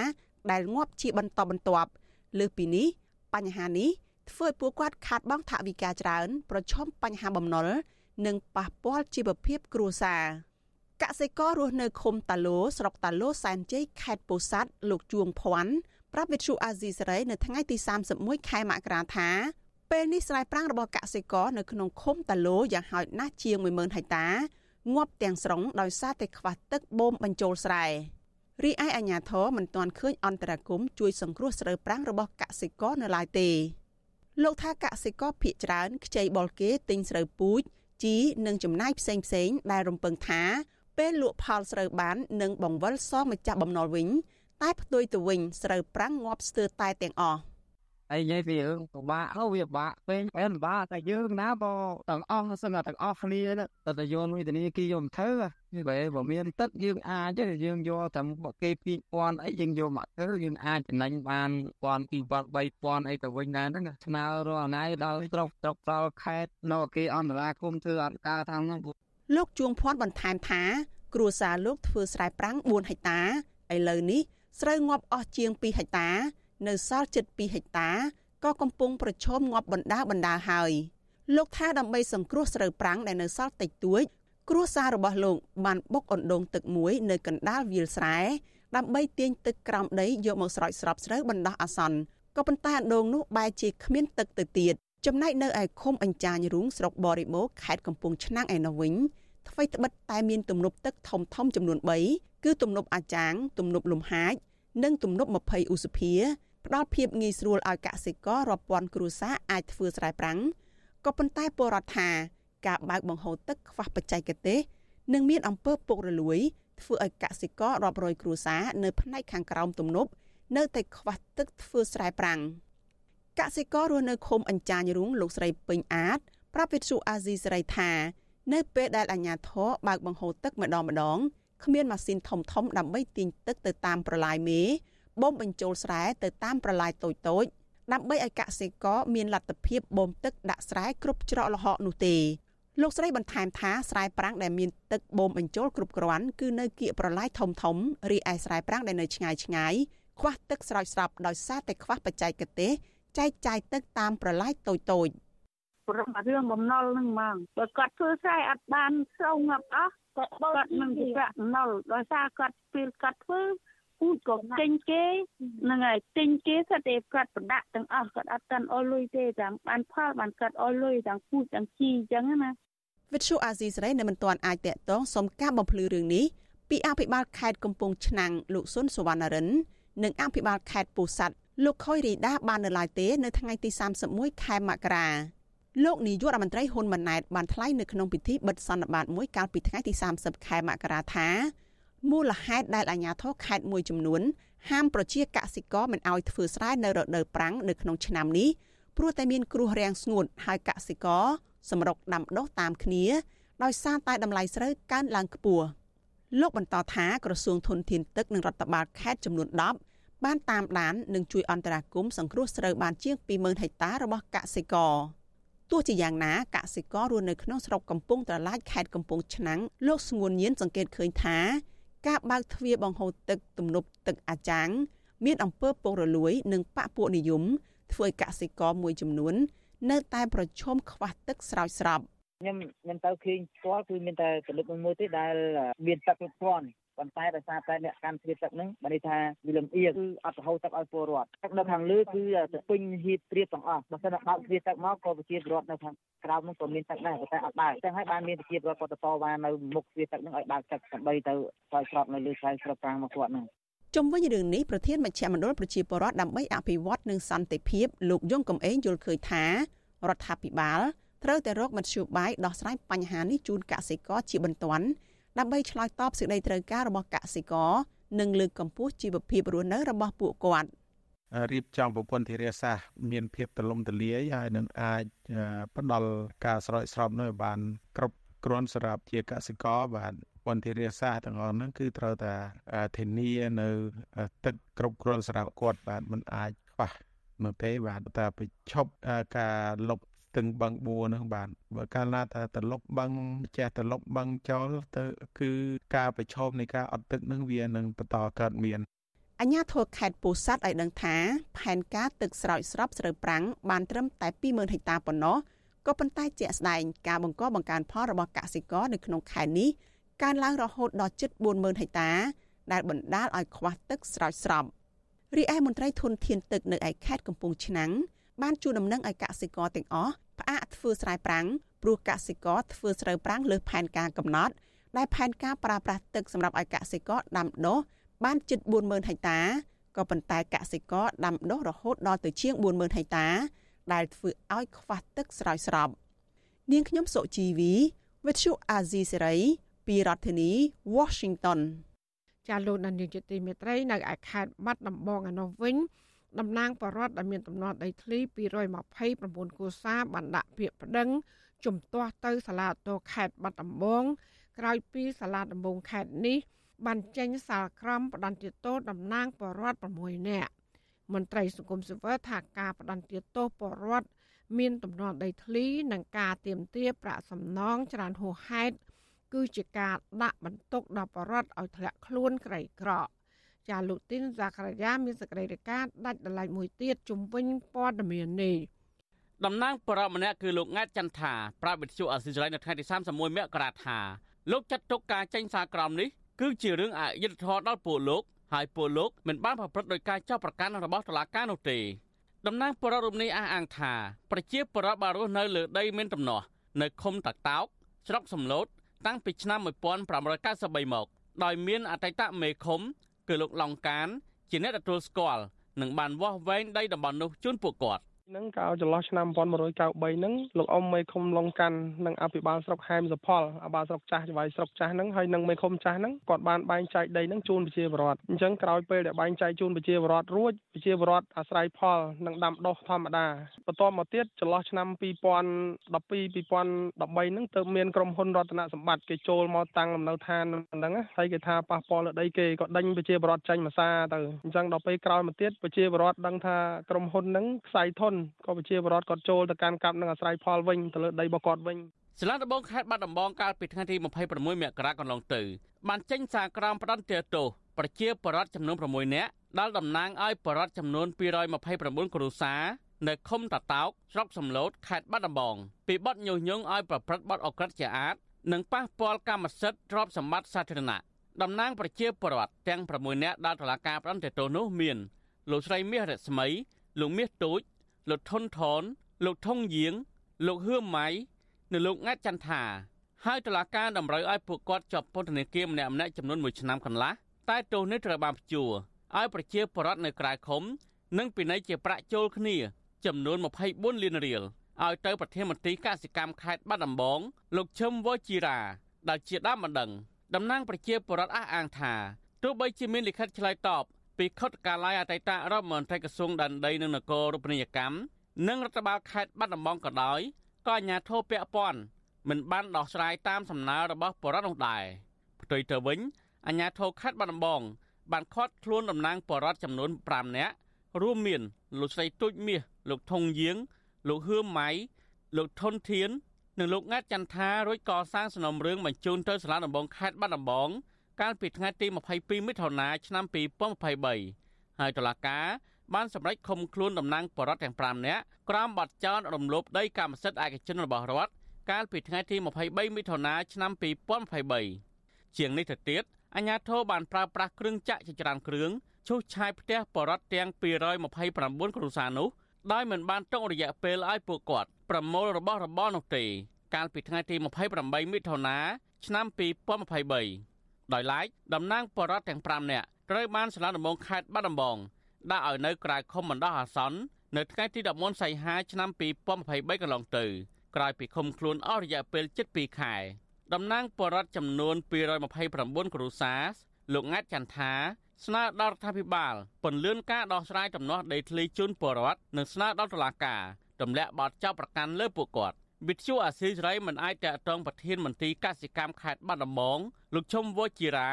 ដែលងាប់ជាបន្តបន្ទាប់លើសពីនេះបញ្ហានេះធ្វើឲ្យពួកគាត់ខាតបង់ថវិកាច្រើន ប្រឈមបញ្ហាបំណុលនិងប៉ះពាល់ជីវភាពគ្រួសារកសិកររស់នៅឃុំតាឡូស្រុកតាឡូសែនជ័យខេត្តពោធិ៍សាត់លោកជួងភ័ណ្ឌ ប្រាប់វិទ្យុអាស៊ីសេរីនៅថ្ងៃទី31ខែមករាថាពេលនេះស្រែប្រាំងរបស់កសិករនៅក្នុងឃុំតាឡូយ៉ាងហោចណាស់ជាង10000ហិកតាងាប់ទាំងស្រុងដោយសារតែខ្វះទឹកបូមបញ្ចូលស្រែរីឯអាជ្ញាធរមិនទាន់ឃើញអន្តរាគមជួយសង្គ្រោះស្រូវប្រាំងរបស់កសិករនៅឡើយទេលោកថាកសិករភៀកច្រើនខ្ចីបុលគេទិញស្រូវពូជជីនិងចំណាយផ្សេងផ្សេងដែលរំពឹងថាពេលលក់ផលស្រូវបាននឹងបង្វិលសងម្ចាស់បំណុលវិញ តែផ្ទុយទៅវិញស្រូវប្រាំងងាប់ស្ទើរតែទាំងអស់អីនិយាយពីរឿងពិបាកទៅវាពិបាកពេកពេលពិបាកតែយើងណាបើទាំងអស់សឹងតែទាំងអស់គ្នាទៅតែយកវិធានគីយកមកធ្វើវាបើបើមានទឹកយើងអាចយើងយកតែគេ2000អីយើងយកមកធ្វើយើងអាចចំណេញបាន1000 2000 3000អីទៅវិញដែរហ្នឹងស្នើរកណៃដល់ស្រុកស្រុកដល់ខេតនៅគេអន្តរាគមធ្វើអត់ការថាហ្នឹងលោកជួងភ័ណ្ឌបន្ថែមថា គ្រួសារលោកធ្វើស្រែប្រាំង4ហិកតាឥឡូវនេះ ស្រូវងាប់អស់ជាង2ហិកតា នៅសល់ជិត2ហិកតាក៏កំពុងប្រឈមងាប់បណ្ដាបណ្ដាហើយលោកថាដើម្បីសង្គ្រោះស្រូវប្រាំងដែលនៅសល់តិចតួច គ្រួសាររបស់លោកបានបុកអណ្ដូងទឹកមួយនៅកណ្ដាលវាលស្រែដើម្បីទាញទឹកក្រោមដីយកមកស្រោចស្រពស្រូវបណ្ដោះអាសន្នក៏ប៉ុន្តែអណ្ដូងនោះបែរជាគ្មានទឹកទៅទៀតចំណែកនៅឯឃុំអញ្ចាញរូងស្រុកបរិមោខេត្តកំពង់ឆ្នាំងឯនោះវិញថ្មីត្បិតតែមានទំនប់ទឹកធំធំចំនួន3 គឺទំនប់អាចាង ទំនប់លំហាច និងទំនប់20ឧសភាផ្ដល់ភាពងាយស្រួលឲ្យកសិកររាប់ពាន់គ្រួសារអាចធ្វើស្រែប្រាំងក៏ប៉ុន្តែពលរដ្ឋថាការបើកបង្ហូរទឹកខ្វះបច្ចេកទេសនិងមានអំពើពុករលួយធ្វើឲ្យកសិកររាប់រយគ្រួសារនៅផ្នែកខាងក្រោមទំនប់នៅតែខ្វះទឹកធ្វើស្រែប្រាំងកសិកររស់នៅឃុំអញ្ចាញរូងលោកស្រីពេញអាតប្រាប់វិទ្យុអាស៊ីសេរីថា នៅពេលដែលអាជ្ញាធរបើកបង្ហូរទឹកម្ដងម្ដង គ្មានម៉ាស៊ីនធំធំដើម្បីទាញទឹកទៅតាមប្រឡាយមេបូមបញ្ចូលស្រែទៅតាមប្រឡាយតូចតូចដើម្បីឲ្យកសិករមានលទ្ធភាពបូមទឹកដាក់ស្រែគ្រប់ច្រកល្ហកនោះទេលោកស្រីបន្ថែមថាស្រែប្រាំងដែលមានទឹកបូមបញ្ចូលគ្រប់គ្រាន់គឺនៅគៀកប្រឡាយធំធំរីឯស្រែប្រាំងដែលនៅឆ្ងាយឆ្ងាយខ្វះទឹកស្រោចស្រពដោយសារតែខ្វះបច្ចេកទេសចែកចាយទឹកតាមប្រឡាយតូចតូចព្រមរឿងបំណុលហ្នឹងហ្មងបើគាត់ធ្វើស្រែអត់បានស្រោងងាប់អស់ គាត់នឹងជាប្រាក់បំណុលដោយសារគាត់ពេលគាត់ធ្វើពូជក៏ទិញគេហ្នឹងហើយទិញគេសិតតែគាត់ប្រដាក់ទាំងអស់គាត់អត់កាន់អស់លុយទេទាំងបានផលបានគាត់អស់លុយទាំងពូជទាំងជីអញ្ចឹងណាវិទ្យុអាស៊ីសេរីនៅមិនទាន់អាចតាក់ទងសុំការបំភ្លឺរឿងនេះពីអភិបាលខេត្តកំពង់ឆ្នាំងលោកសុនសវណ្ណរិន និងអភិបាលខេត្តពោធិ៍សាត់លោកខុយរីដាបាននៅឡើយទេ នៅថ្ងៃទី31ខែមករា លោកនាយករដ្ឋមន្ត្រីហ៊ុនម៉ាណែតបានថ្លែងនៅក្នុងពិធីបិទសន្និបាតមួយកាលពីថ្ងៃទី30ខែមករាថាមូលហេតុដែលអាជ្ញាធរខេត្តមួយចំនួនហាមប្រជាកសិករមិនឲ្យធ្វើស្រែនៅរដូវប្រាំងនៅក្នុងឆ្នាំនេះព្រោះតែមានគ្រោះរាំងស្ងួតហើយកសិករសម្រុកដាំដុះតាមគ្នាដោយសារតែតម្លៃស្រូវកើនឡើងខ្ពស់លោកបន្តថាក្រសួងធនធានទឹកនិងរដ្ឋបាលខេត្តចំនួន10បានតាមដាននិងជួយអន្តរាគមន៍សង្គ្រោះស្រូវបានជាង20000ហិកតារបស់កសិករ ទោះជាយ៉ាងណាកសិកររស់នៅក្នុងស្រុកកំពង់ត្រឡាចខេត្តកំពង់ឆ្នាំងលោកស្ងួនញៀនសង្កេតឃើញថា ការបើកទ្វារបង្ហូរទឹកទំនប់ទឹកអាចាងមានអំពើពុករលួយ និងបពពួកនិយមធ្វើឲ្យកសិករមួយចំនួន នៅតែប្រឈមខ្វះទឹកស្រោចស្រពខ្ញុំខ្ញុំទៅឃើញផ្ទាល់គឺមានតែពលិកមួយទេដែលមានទឹកគ្រប់គ្រាន់ ប៉ុន្តែដោយសារតែអ្នកកាន់ទ្វារទឹកហ្នឹងបានន័យថាវាលំអៀងគឺអត់រហូតទឹកឲ្យពលរដ្ឋទឹកនៅខាងលើគឺទៅពេញហៀបត្រៀបទាំងអស់បើមិនបើកទ្វារទឹកមកក៏ប្រជាពលរដ្ឋនៅខាងក្រៅហ្នឹងក៏មានទឹកដែរប៉ុន្តែអត់បើកចឹងហើយបានមានប្រជាពលរដ្ឋគាត់ទៅតវ៉ានៅមុខទ្វារទឹកហ្នឹងឲ្យបើកទឹកដើម្បីទៅឆ្លើយស្របនៅលើខ្សែស្របប្រាំងមកគាត់ហ្នឹងជុំវិញរឿងនេះប្រធានមជ្ឈមណ្ឌលប្រជាពលរដ្ឋដើម្បីអភិវឌ្ឍនិងសន្តិភាពលោកយងកំឯងយល់ឃើញថារដ្ឋាភិបាលត្រូវតែរកមធ្យោបាយដោះស្រាយបញ្ហានេះជូនកសិករជាបន្ទាន់ ដើម្បីឆ្លើយតបសេចក្តីត្រូវការរបស់កសិករនិងលើកកម្ពស់ជីវភាពរស់នៅរបស់ពួកគាត់រៀបចំប្រព័ន្ធធារាសាស្ត្រមានភាពទលំទលាយហើយនឹងអាចផ្ដល់ការស្រោចស្រពនៅបានគ្រប់គ្រាន់សម្រាប់ជាកសិករបាទពន្ធធារាសាស្ត្រទាំងអស់ហ្នឹងគឺត្រូវតែធានានៅទឹកគ្រប់គ្រាន់សម្រាប់គាត់បាទมันអាចខ្វះនៅទេបាទតែបញ្ឈប់ការលុបស្ទឹងបឹងបួរហ្នឹងបាទបើកាលណាថាត្រឡប់បឹងចេះត្រឡប់បឹងចោលទៅគឺការប្រឈមនៃការអត់ទឹកហ្នឹងវានឹងបន្តកើតមានអញ្ញាធរខេត្តពោធិ៍សាត់ឲ្យដឹងថាផែនការទឹកស្រោចស្រពស្រូវប្រាំងបានត្រឹមតែ20000ហិកតាប៉ុណ្ណោះក៏ប៉ុន្តែជាក់ស្ដែងការបង្កបង្កើនផលរបស់កសិករនៅក្នុងខេត្តនេះកើនឡើងរហូតដល់ជិត40000ហិកតាដែលបណ្ដាលឲ្យខ្វះទឹកស្រោចស្រពរីឯមន្ត្រីធនធានទឹកនៅឯខេត្តកំពង់ឆ្នាំងបានជួលដំណឹងឲ្យកសិករទាំងអស់ ផ្អាកធ្វើស្រែប្រាំងព្រោះកសិករធ្វើស្រូវប្រាំងលើផែនការកំណត់ដែលផែនការប្រើប្រាស់ទឹកសម្រាប់ឲ្យកសិករដាំដុះបានជិត40000ហិកតាក៏ប៉ុន្តែកសិករដាំដុះរហូតដល់ទៅជាង40000ហិកតា ដែលធ្វើឲ្យខ្វះទឹកស្រោចស្រពនាងខ្ញុំសុជីវី With you Azizi Serai ពីរដ្ឋធានី Washington ចាលោកនាយកជាទីមេត្រីនៅឯខេត្តបាត់ដំបងឯនោះវិញ តំណាងបរដ្ឋដែលមានទំនាស់ដីធ្លី229គូសាបានដាក់ពាក្យប្តឹងជំទាស់ទៅសាលាតោខេត្តបាត់ដំបងក្រោយពីសាលាដំបងខេត្តនេះបានចេញសាលក្រមផ្ដន្ទាទោសតំណាងបរដ្ឋ6នាក់មន្ត្រីសង្គមស៊ីវិលថាការផ្ដន្ទាទោសបរដ្ឋមានទំនាស់ដីធ្លីនិងការទៀមទាប្រាក់សំណងច្រើនហួសហេតុគឺជាការដាក់បន្ទុកដល់បរដ្ឋឲ្យធ្លាក់ខ្លួនក្រីក្រ ចាលោកទីនសាក្រាយាមានសេចក្តីរាយការណ៍ដាច់ដライមួយទៀតជំវិញព័ត៌មាននេះតំណាងបរិបម្នាក់គឺលោកង៉ែតចន្ទថាប្រាប់វិទ្យុអសិរ័យនៅថ្ងៃទី31មករាថាលោកចាត់ទុកការចេញសារក្រមនេះគឺជារឿងអយុត្តិធម៌ដល់ពលលោកហើយពលលោកមិនបានប្រព្រឹត្តដោយការចោទប្រកាន់របស់តុលាការនោះទេតំណាងបរិបរូបនេះអះអាងថាប្រជាពលរដ្ឋបានរស់នៅលើដីមានទំនាស់នៅឃុំតាកតោកស្រុកសំឡូតតាំងពីឆ្នាំ1593មកដោយមានអតីតមេឃុំ គឺលោកឡុងកានជាអ្នកទទួលស្គាល់និងបានវាស់វែងដីតំបន់នោះជូនពួកគាត់ នឹងកាលចន្លោះឆ្នាំ1993ហ្នឹងលោកអ៊ំមេឃុំឡុងកាន់និងអភិបាលស្រុកហែមសផលអបាលស្រុកចាស់ច្បាយស្រុកចាស់ហ្នឹងហើយនិងមេឃុំចាស់ហ្នឹងគាត់បានបែងចែកដីហ្នឹងជូនប្រជាពលរដ្ឋអញ្ចឹងក្រោយពេលដែលបែងចែកជូនប្រជាពលរដ្ឋរួចប្រជាពលរដ្ឋអាស្រ័យផលនិងដាំដុះធម្មតាបន្ទាប់មកទៀតចន្លោះឆ្នាំ2012 2013ហ្នឹងទើបមានក្រុមហ៊ុនរតនសម្បត្តិគេចូលមកតាំងលំនៅឋានហ្នឹងហើយគេថាប៉ះពាល់លើដីគេក៏ដេញប្រជាពលរដ្ឋចេញមួយសារទៅអញ្ចឹងដល់ពេលក្រោយមកទៀតប្រជាពលរដ្ឋដឹងថាក្រុមហ៊ុនហ្នឹងខ្សែធនក៏ប្រជាពលរដ្ឋគាត់ចូលទៅកាន់កាប់នឹងអាស្រ័យផលវិញទៅលើដីរបស់គាត់វិញសាលាដំបងខេត្តបាត់ដំបងកាលពីថ្ងៃទី26មករាកន្លងទៅបានចេញសារក្រមផ្ដន្ទាទោសប្រជាពលរដ្ឋចំនួន6នាក់ដែលតំណាងឲ្យពលរដ្ឋចំនួន229គ្រួសារនៅឃុំតាតោកស្រុកសំឡូតខេត្តបាត់ដំបងពីបទញុះញង់ឲ្យប្រព្រឹត្តបទអក្រិតជាអាតនិងប៉ះពាល់កម្មសិទ្ធិទ្រព្យសម្បត្តិសាធារណៈតំណាងប្រជាពលរដ្ឋទាំង6នាក់ដែលតុលាការផ្ដន្ទាទោសនោះមានលោកស្រីមាសរស្មីលោកមាសទូច លោកថុនថនលោកថងយាង លោកហឿមម៉ៃនិងលោកង៉ាត់ចន្ទថាហើយតុលាការតម្រូវឲ្យពួកគាត់ជាប់ពន្ធនាគារម្នាក់ម្នាក់ចំនួន1ឆ្នាំកន្លះតែទោសនេះត្រូវបានព្យួរឲ្យប្រជាពលរដ្ឋនៅក្រៅឃុំ និងពិន័យជាប្រាក់ចូលគ្នាចំនួន24លានរៀលឲ្យទៅប្រធានមន្ត្រីកសិកម្មខេត្តបាត់ដំបង លោកឈឹមវជីរាដែលជាដើមបណ្ដឹងតំណាងប្រជាពលរដ្ឋអះអាងថាទោះបីជាមានលិខិតឆ្លើយតប ពីខុទ្ទកាល័យអតីតរដ្ឋមន្ត្រីក្រសួងដែនដីនិងនគររូបនីយកម្មនិងរដ្ឋបាលខេត្តបាត់ដំបងក៏ដោយក៏អាជ្ញាធរពាក់ព័ន្ធមិនបានដោះស្រាយតាមសំណើរបស់បរដ្ឋនោះដែរផ្ទុយទៅវិញអាជ្ញាធរខេត្តបាត់ដំបង បានឃាត់ខ្លួនតំណាងបរដ្ឋចំនួន5នាក់រួមមានលោកស្រីទូចមាសលោកថងយាង លោកហឿមម៉ៃលោកថុនធាននិងលោកងាត់ចន្ទថារួចកសាងសំណុំរឿងបញ្ជូនទៅសាលាដំបងខេត្តបាត់ដំបង កាលពីថ្ងៃទី22មិថុនាឆ្នាំ2023ហើយតុលាការបានសម្រេចឃុំខ្លួនតំណាងបរដ្ឋទាំង5នាក់ក្រោមបទចោទរំលោភដីកម្មសិទ្ធិឯកជនរបស់រដ្ឋកាលពីថ្ងៃទី23មិថុនាឆ្នាំ2023ជាងនេះទៅទៀតអាជ្ញាធរបានប្រើប្រាស់គ្រឿងចាក់ជាច្រើនគ្រឿងឈូសឆាយផ្ទះបរដ្ឋទាំង229គ្រួសារនោះដោយមិនបានទុករយៈពេលឲ្យពួកគាត់ប្រមូលរបស់របរនោះទេ កាលពីថ្ងៃទី28មិថុនាឆ្នាំ2023 ដោយឡែកតំណាងបរដ្ឋទាំង5នាក់ត្រូវបានសាលាដំបងខេត្តបាត់ដំបងដាក់ឲ្យនៅក្រៅឃុំបណ្ដោះអាសន្ននៅថ្ងៃទី14សីហាឆ្នាំ2023កន្លងទៅក្រោយពីឃុំខ្លួនអស់រយៈពេល7ខែតំណាងបរដ្ឋចំនួន229គ្រួសារលោកងាត់ចន្ទថាស្នើដល់រដ្ឋាភិបាលពន្លឿនការដោះស្រាយដំណោះដីធ្លីជូនពលរដ្ឋនិងស្នើដល់តុលាការទម្លាក់បទចោទប្រកាន់លើពួកគាត់ វិទ្យុអាស៊ីសេរីមិនអាចតកតងប្រធានមន្ត្រីកសិកម្មខេត្តបាត់ដំបងលោកឈុំវូជីរា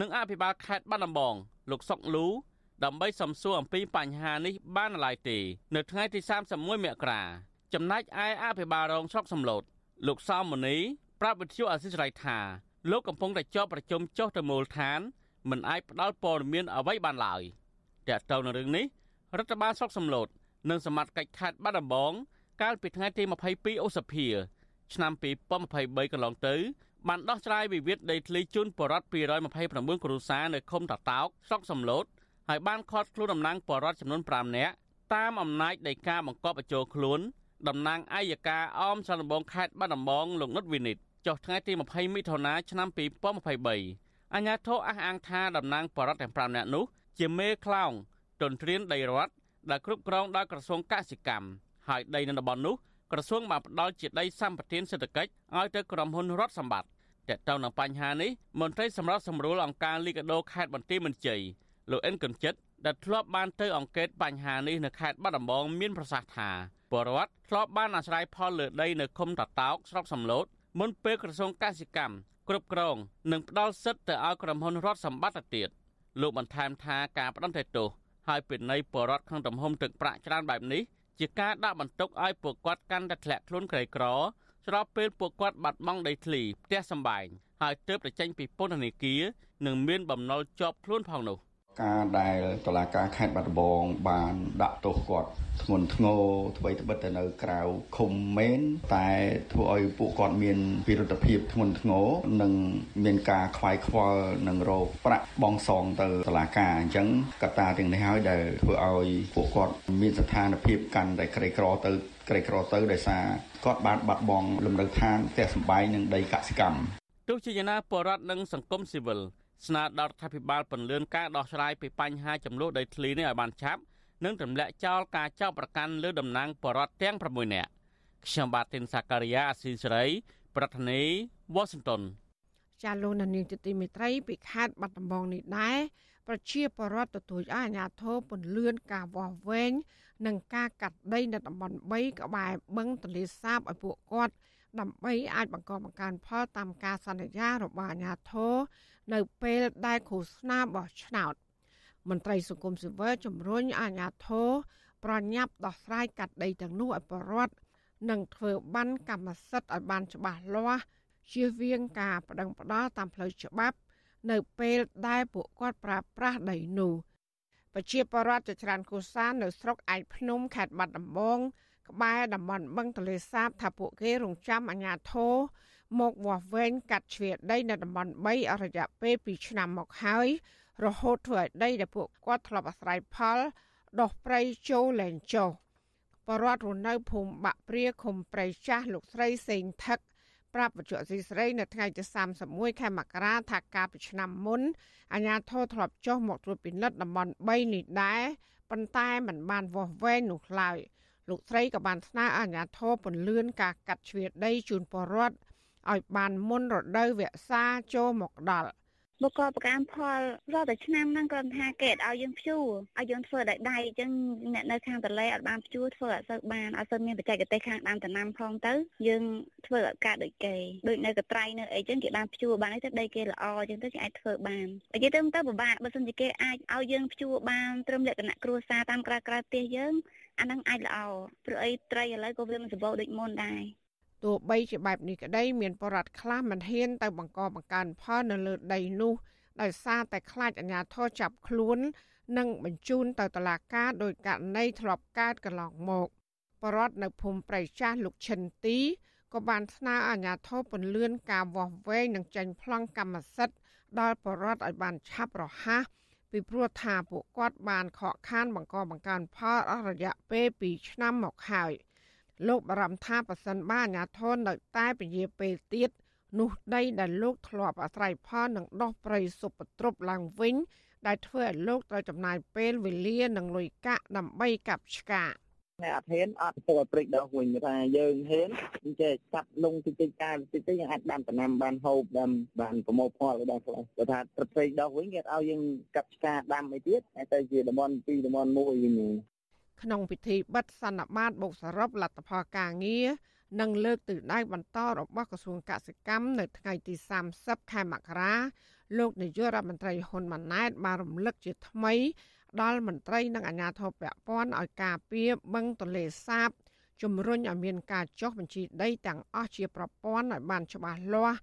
និងអភិបាលខេត្តបាត់ដំបងលោកសុកលូដើម្បីសំសួរអំពីបញ្ហានេះបានឡើយទេ នៅថ្ងៃទី31មករាចំណែកឯអភិបាលរងស្រុកសំឡូតលោកសោមមុនីប្រាប់វិទ្យុអាស៊ីសេរីថាលោកកំពុងតែជាប់ប្រជុំចុះទៅមូលដ្ឋានមិនអាចផ្ដល់ព័ត៌មានអ្វីបានឡើយតើតើនៅរឿងនេះរដ្ឋបាលស្រុកសំឡូតនិងសមត្ថកិច្ចខេត្តបាត់ដំបង កាលពីថ្ងៃទី22ឧសភា ឆ្នាំ2023កន្លងទៅបានដោះស្រាយវិវាទដីធ្លីជូនបរដ្ឋ229គ្រួសារនៅឃុំតាតោកស្រុកសំឡូតហើយបានខាត់ខ្លួនតំណាងបរដ្ឋចំនួន5នាក់តាមអំណាចនៃការបង្កប់បញ្ចូលខ្លួនតំណាងអាយកាអមសន្លបងខេត្តបាត់ដំបងលោកនុតវិនិតចុះថ្ងៃទី20មិថុនាឆ្នាំ2023អញ្ញាធិអះអាងថាតំណាងបរដ្ឋទាំង5នាក់នោះជាមេខ្លោងទន្ទ្រានដីរដ្ឋដែលគ្រប់គ្រងដោយក្រសួងកសិកម្ម ហើយដីនៅតំបន់នោះក្រសួងបានផ្ដល់ជាដីសម្បត្តិសេដ្ឋកិច្ចឲ្យទៅក្រុមហ៊ុនរដ្ឋសម្បត្តិតើតើនឹងបញ្ហានេះមន្ត្រីសម្រាប់សម្រួលអង្គការលីកាដូខេត្តបន្ទាយមានជ័យលោកអិនកញ្ចិតដែលធ្លាប់បានទៅអង្កេតបញ្ហានេះនៅខេត្តបាត់ដំបងមានប្រសាសន៍ថាពលរដ្ឋធ្លាប់បានអាស្រ័យផលលើដីនៅឃុំតាតោកស្រុកសំឡូតមុនពេលក្រសួងកសិកម្មគ្រប់គ្រងនិងផ្ដល់សិទ្ធិទៅឲ្យក្រុមហ៊ុនរដ្ឋសម្បត្តិទៅទៀតលោកបន្ថែមថាការផ្ដន្ទាទោសហើយពីនៃពលរដ្ឋក្នុងទំហំទឹកប្រាក់ច្រើនបែបនេះ ជាការដាក់បន្ទុកឲ្យពួកគាត់កាន់តែធ្លាក់ខ្លួនក្រីក្រស្របពេលពួកគាត់បាត់បង់ដីធ្លីផ្ទះសម្បែងហើយទើបតែចេញពីពន្ធនាគារនិងមានបំណុលជាប់ខ្លួនផងនោះ ការដែលតឡាការខេត្តបាត់ដំបងបានដាក់ទោសគាត់ធ្ងន់ធ្ងរអ្វីត្បិតតែនៅក្រៅឃុំមែនតែធ្វើឲ្យពួកគាត់មានវិរុទ្ធភាពធ្ងន់ធ្ងរនិងមានការខ្វាយខ្វល់និងរោគប្រាក់បងសងទៅតឡាការអញ្ចឹងកត្តាទាំងនេះហើយដែលធ្វើឲ្យពួកគាត់មានស្ថានភាពកាន់តែក្រីក្រទៅក្រីក្រទៅដោយសារគាត់បានបាត់បង់លំនៅឋានផ្ទះសម្បែងនិងដីកសិកម្មទោះជាយ៉ាងណាបរដ្ឋនិងសង្គមស៊ីវិល ស្នើដល់រដ្ឋាភិបាលពន្យាការដោះស្រាយពីបញ្ហាចំនួនដីធ្លីនេះឲ្យបានឆាប់និងទម្លាក់ចោលការចោទប្រកាន់លើតំណាងបរដ្ឋទាំង6នាក់ខ្ញុំបាទទីនសាការីយ៉ាអស៊ីសេរី ប្រធានាធិបតី Washington ចាលោកនាងទីមេត្រីពីខេត្តបាត់ដំបងនេះដែរប្រជាពលរដ្ឋទទូចឲ្យអាជ្ញាធរពន្លឿនការវាស់វែងនិងការកាត់ដីនៅតំបន់3ក្បែរបឹងទន្លេសាបឲ្យពួកគាត់ដើម្បីអាចបង្កបង្កើនផលតាមការសន្យារបស់អាជ្ញាធរនៅពេលដែលឃោសនាបោះឆ្នោតមន្ត្រីសង្គមស៊ីវិលជំរុញអាជ្ញាធរប្រញាប់ដោះស្រាយកាត់ដីទាំងនោះឲ្យប្រវត្តិនិងធ្វើបានកម្មសិទ្ធិឲ្យបានច្បាស់លាស់ជៀសវាងការបដិងផ្ដាល់តាមផ្លូវច្បាប់ នៅពេលដែលពួកគាត់ប្រើប្រាស់ដីនោះប្រជាពលរដ្ឋជាច្រើនគូសាននៅស្រុកឯកភ្នំខេត្តបាត់ដំបងក្បែរតំបន់បឹងទលេសាបថាពួកគេរងចាំអាជ្ញាធរ មកវាស់វែងកាត់ជ្រៀតដីនៅតំបន់3អរយៈពេល2ឆ្នាំមកហើយរហូតធ្វើឲ្យដីដែលពួកគាត់ធ្លាប់អាស្រ័យផលដុះព្រៃចូលលែងចុះបរដ្ឋរស់នៅភូមិបាក់ព្រាឃុំព្រៃចាស់លោកស្រីសេងថឹកប្រាប់បច្ចុប្បន្នស្រីស្រីនៅថ្ងៃទី31ខែមករាថាការពីឆ្នាំមុនអាជ្ញាធរធ្លាប់ចុះមកត្រួតពិនិត្យតំបន់3នេះដែរប៉ុន្តែมันបានវាស់វែងនោះឡើយលោកស្រីក៏បានស្នើអាជ្ញាធរពន្លឿនការកាត់ជ្រៀតដីជូនពលរដ្ឋ ឲ្យបានមុនរដូវវស្សាចូលមកដល់បកប្រកាន់ផលរាល់តែឆ្នាំហ្នឹងគ្រាន់ថាគេអត់ឲ្យយើងព្យួរឲ្យយើងធ្វើដោយដៃអញ្ចឹងអ្នកនៅខាងតលេអត់បានព្យួរធ្វើអត់សូវបានអត់សូវមានបច្ចេកទេសខាងដាំដំណាំផងទៅយើងធ្វើអត់កើតដូចគេដូចនៅកត្រៃនៅអីចឹងគេបានព្យួរបានទៅដីគេល្អអញ្ចឹងទៅគេអាចធ្វើបាននិយាយទៅទៅពិបាកបើសិនជាគេអាចឲ្យយើងព្យួរបានត្រឹមលក្ខណៈគ្រួសារតាមក្រៅក្រៅផ្ទះយើងអាហ្នឹងអាចល្អព្រោះអីត្រីឥឡូវក៏វាមិនសម្បូរដូចមុនដែរ ទោះបីជាបែបនេះក្តីមានបរិវត្តខ្លះមិនហ៊ានទៅបង្កបង្កើនផលនៅលើដីនោះដោយសារតែខ្លាចអាជ្ញាធរចាប់ខ្លួន និងបញ្ជូនទៅតុលាការដោយករណីធ្លាប់កើតកន្លងមកបរិវត្តនៅភូមិប្រៃចាស់លោកឈិនទីក៏បានស្នើអាជ្ញាធរពន្លឿនការវាស់វែងនិងចេញប្លង់កម្មសិទ្ធិដល់បរិវត្តឲ្យបានឆាប់រហ័សពីព្រោះថាពួកគាត់បានខកខានបង្កបង្កើនផលអស់រយៈពេល2ឆ្នាំមកហើយ លោកបារម្ភថាប៉ះសិនបានអាញាធននៅតែពជាពេលទៀតនោះដីដែលលោកធ្លាប់អាស្រ័យផលនឹងដោះព្រៃសុបទ្រពឡើងវិញ ដែលធ្វើឲ្យលោកត្រូវចំណាយពេលវេលានិងលុយកាក់ដើម្បីកាប់ឆ្កាអ្នកអត់ហ៊ានអត់ទៅឲ្យព្រិចដល់វិញថាយើងហ៊ានអញ្ចឹងចាប់លងតិចតិចការតិចតិចយើងអាចដាំដំណាំបានហូបដាំបានប្រមូលផលបានខ្លះបើថាត្រឹមព្រិចដល់វិញគេឲ្យយើងកាប់ឆ្កាដាំអីទៀតតែទៅជាតំបន់2តំបន់1វិញ ក្នុងពិធីបិទសន្និបាតបូកសរុបលទ្ធផលការងារនិងលើកទិសដៅបន្តរបស់ក្រសួងកសិកម្មនៅថ្ងៃទី30ខែមករាលោកនាយករដ្ឋមន្ត្រីហ៊ុនម៉ាណែតបានរំលឹកជាថ្មី ដល់មន្ត្រីនិងអាជ្ញាធរពាក់ព័ន្ធឲ្យការពារបឹងទន្លេសាបជំរុញឲ្យមានការចុះបញ្ជីដីទាំងអស់ជាប្រព័ន្ធឲ្យបានច្បាស់លាស់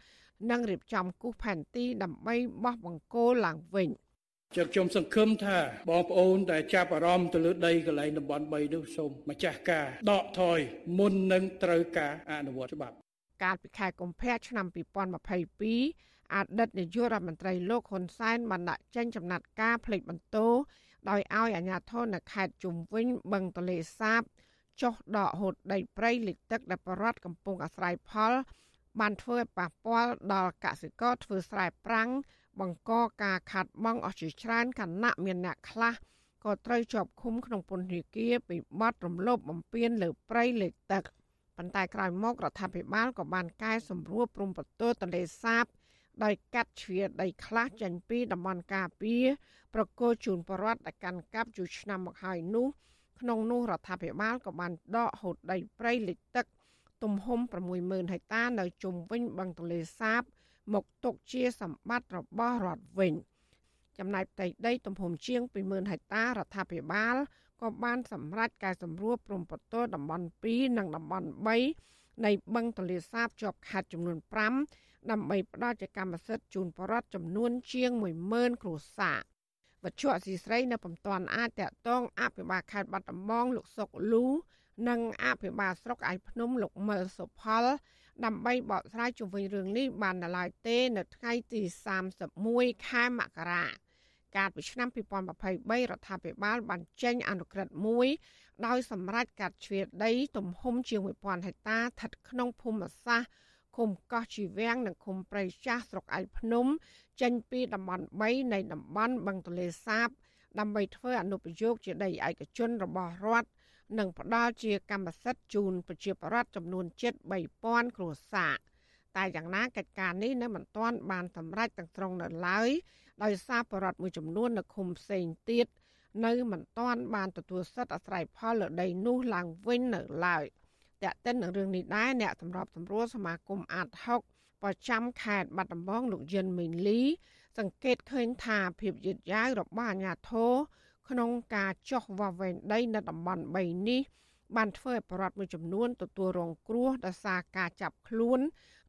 និងរៀបចំគូសផែនទីដើម្បីបោះបង្គោលឡើងវិញ។ ចឹងខ្ញុំសង្ឃឹមថាបងប្អូនដែលចាប់អារម្មណ៍ទៅលើដីកន្លែងតំបន់3នោះសូមម្ចាស់ការដកថយមុននឹងត្រូវការអនុវត្តច្បាប់កាលពីខែកុម្ភៈឆ្នាំ2022អតីតនាយករដ្ឋមន្ត្រីលោកហ៊ុនសែនបានដាក់ចេញចំណាត់ការផ្លេចបន្ទោដោយឲ្យអាជ្ញាធរនៅខេត្តជុំវិញបឹងទលេសាបចុះដកហូតដីព្រៃលិចទឹកដែលបរដ្ឋកំពុងអាស្រ័យផលបានធ្វើឲ្យប៉ះពាល់ដល់កសិករធ្វើស្រែប្រាំង បង្កការខាត់បងអស់ជាច្រើនគណៈមានអ្នកខ្លះក៏ត្រូវជាប់ឃុំក្នុងពន្ធនាគារពីបទរំលោភបំពានលើព្រៃលើទឹកប៉ុន្តែក្រោយមករដ្ឋាភិបាលក៏បានកែសម្រួលព្រំប្រទល់ទន្លេសាបដោយកាត់ជ្រៀតដីខ្លះចេញពីតំបន់ការពារប្រគល់ជូនបរដ្ឋដែលកាន់កាប់យូរឆ្នាំមកហើយនោះក្នុងនោះរដ្ឋាភិបាលក៏បានដកហូតដីព្រៃលិចទឹក ទំហំ60000ហិកតានៅជុំវិញបឹងទន្លេសាប មកទុកជាសម្បត្តិរបស់រដ្ឋវិញចំណែកផ្ទៃដីទំហំជាង20000ហិកតារដ្ឋាភិបាលក៏បានសម្រេចកែសម្រួលព្រំប្រទល់តំបន់2និងតំបន់3នៃបឹងទន្លេសាបជាប់ខេត្តចំនួន5ដើម្បីផ្ដល់ជាកម្មសិទ្ធិជូនបរិវត្តចំនួនជាង10000គ្រួសារវត្ថុអសីស្រីនៅពុំទាន់អាចតកតងអភិបាលខេត្តបាត់ដំបងលោកសុកលូនិងអភិបាលស្រុកឯភ្នំលោកមើសុផល ដើម្បីបកស្រាយជុំវិញរឿងនេះបាននៅឡើយទេនៅថ្ងៃទី31ខែមករាកាលពីឆ្នាំ2023រដ្ឋាភិបាលបានចេញអនុក្រឹត្យមួយ ដោយសម្រេចកាត់ជ្រៀតដី ទំហំជាង1000ហិកតាស្ថិតក្នុងភូមិសាស្ត្រឃុំកោះជីវាំងនិងឃុំព្រៃចាស់ស្រុកឯកភ្នំ ចេញពីតំបន់3នៃតំបន់បឹងទលេសាបដើម្បីធ្វើអនុប្រយោគជាដីឯកជនរបស់រដ្ឋ និងផ្ដល់ជាកម្មសិទ្ធិជូនប្រជាពលរដ្ឋចំនួនជិត3000គ្រួសារតែយ៉ាងណាកិច្ចការនេះនៅមិនទាន់បានសម្រេចទាំងស្រុងនៅឡើយដោយសារបរដ្ឋមួយចំនួននៅឃុំផ្សេងទៀតនៅមិនទាន់បានទទួលសិទ្ធិអាស្រ័យផលលើដីនោះឡើងវិញនៅឡើយតែកតិននឹងរឿងនេះដែរអ្នកសម្របសម្រួលសមាគមអាត6ប្រចាំខេត្តបាត់ដំបងលោកយិនមេងលី សង្កេតឃើញថាភាពយឺតយ៉ាវរបស់អាជ្ញាធរ ក្នុងការចោះវាស់វែងដីនៅតំបន់3នេះបានធ្វើឲ្យប្រដ្ឋមួយចំនួនទទួលរងគ្រោះដោយសារការចាប់ខ្លួន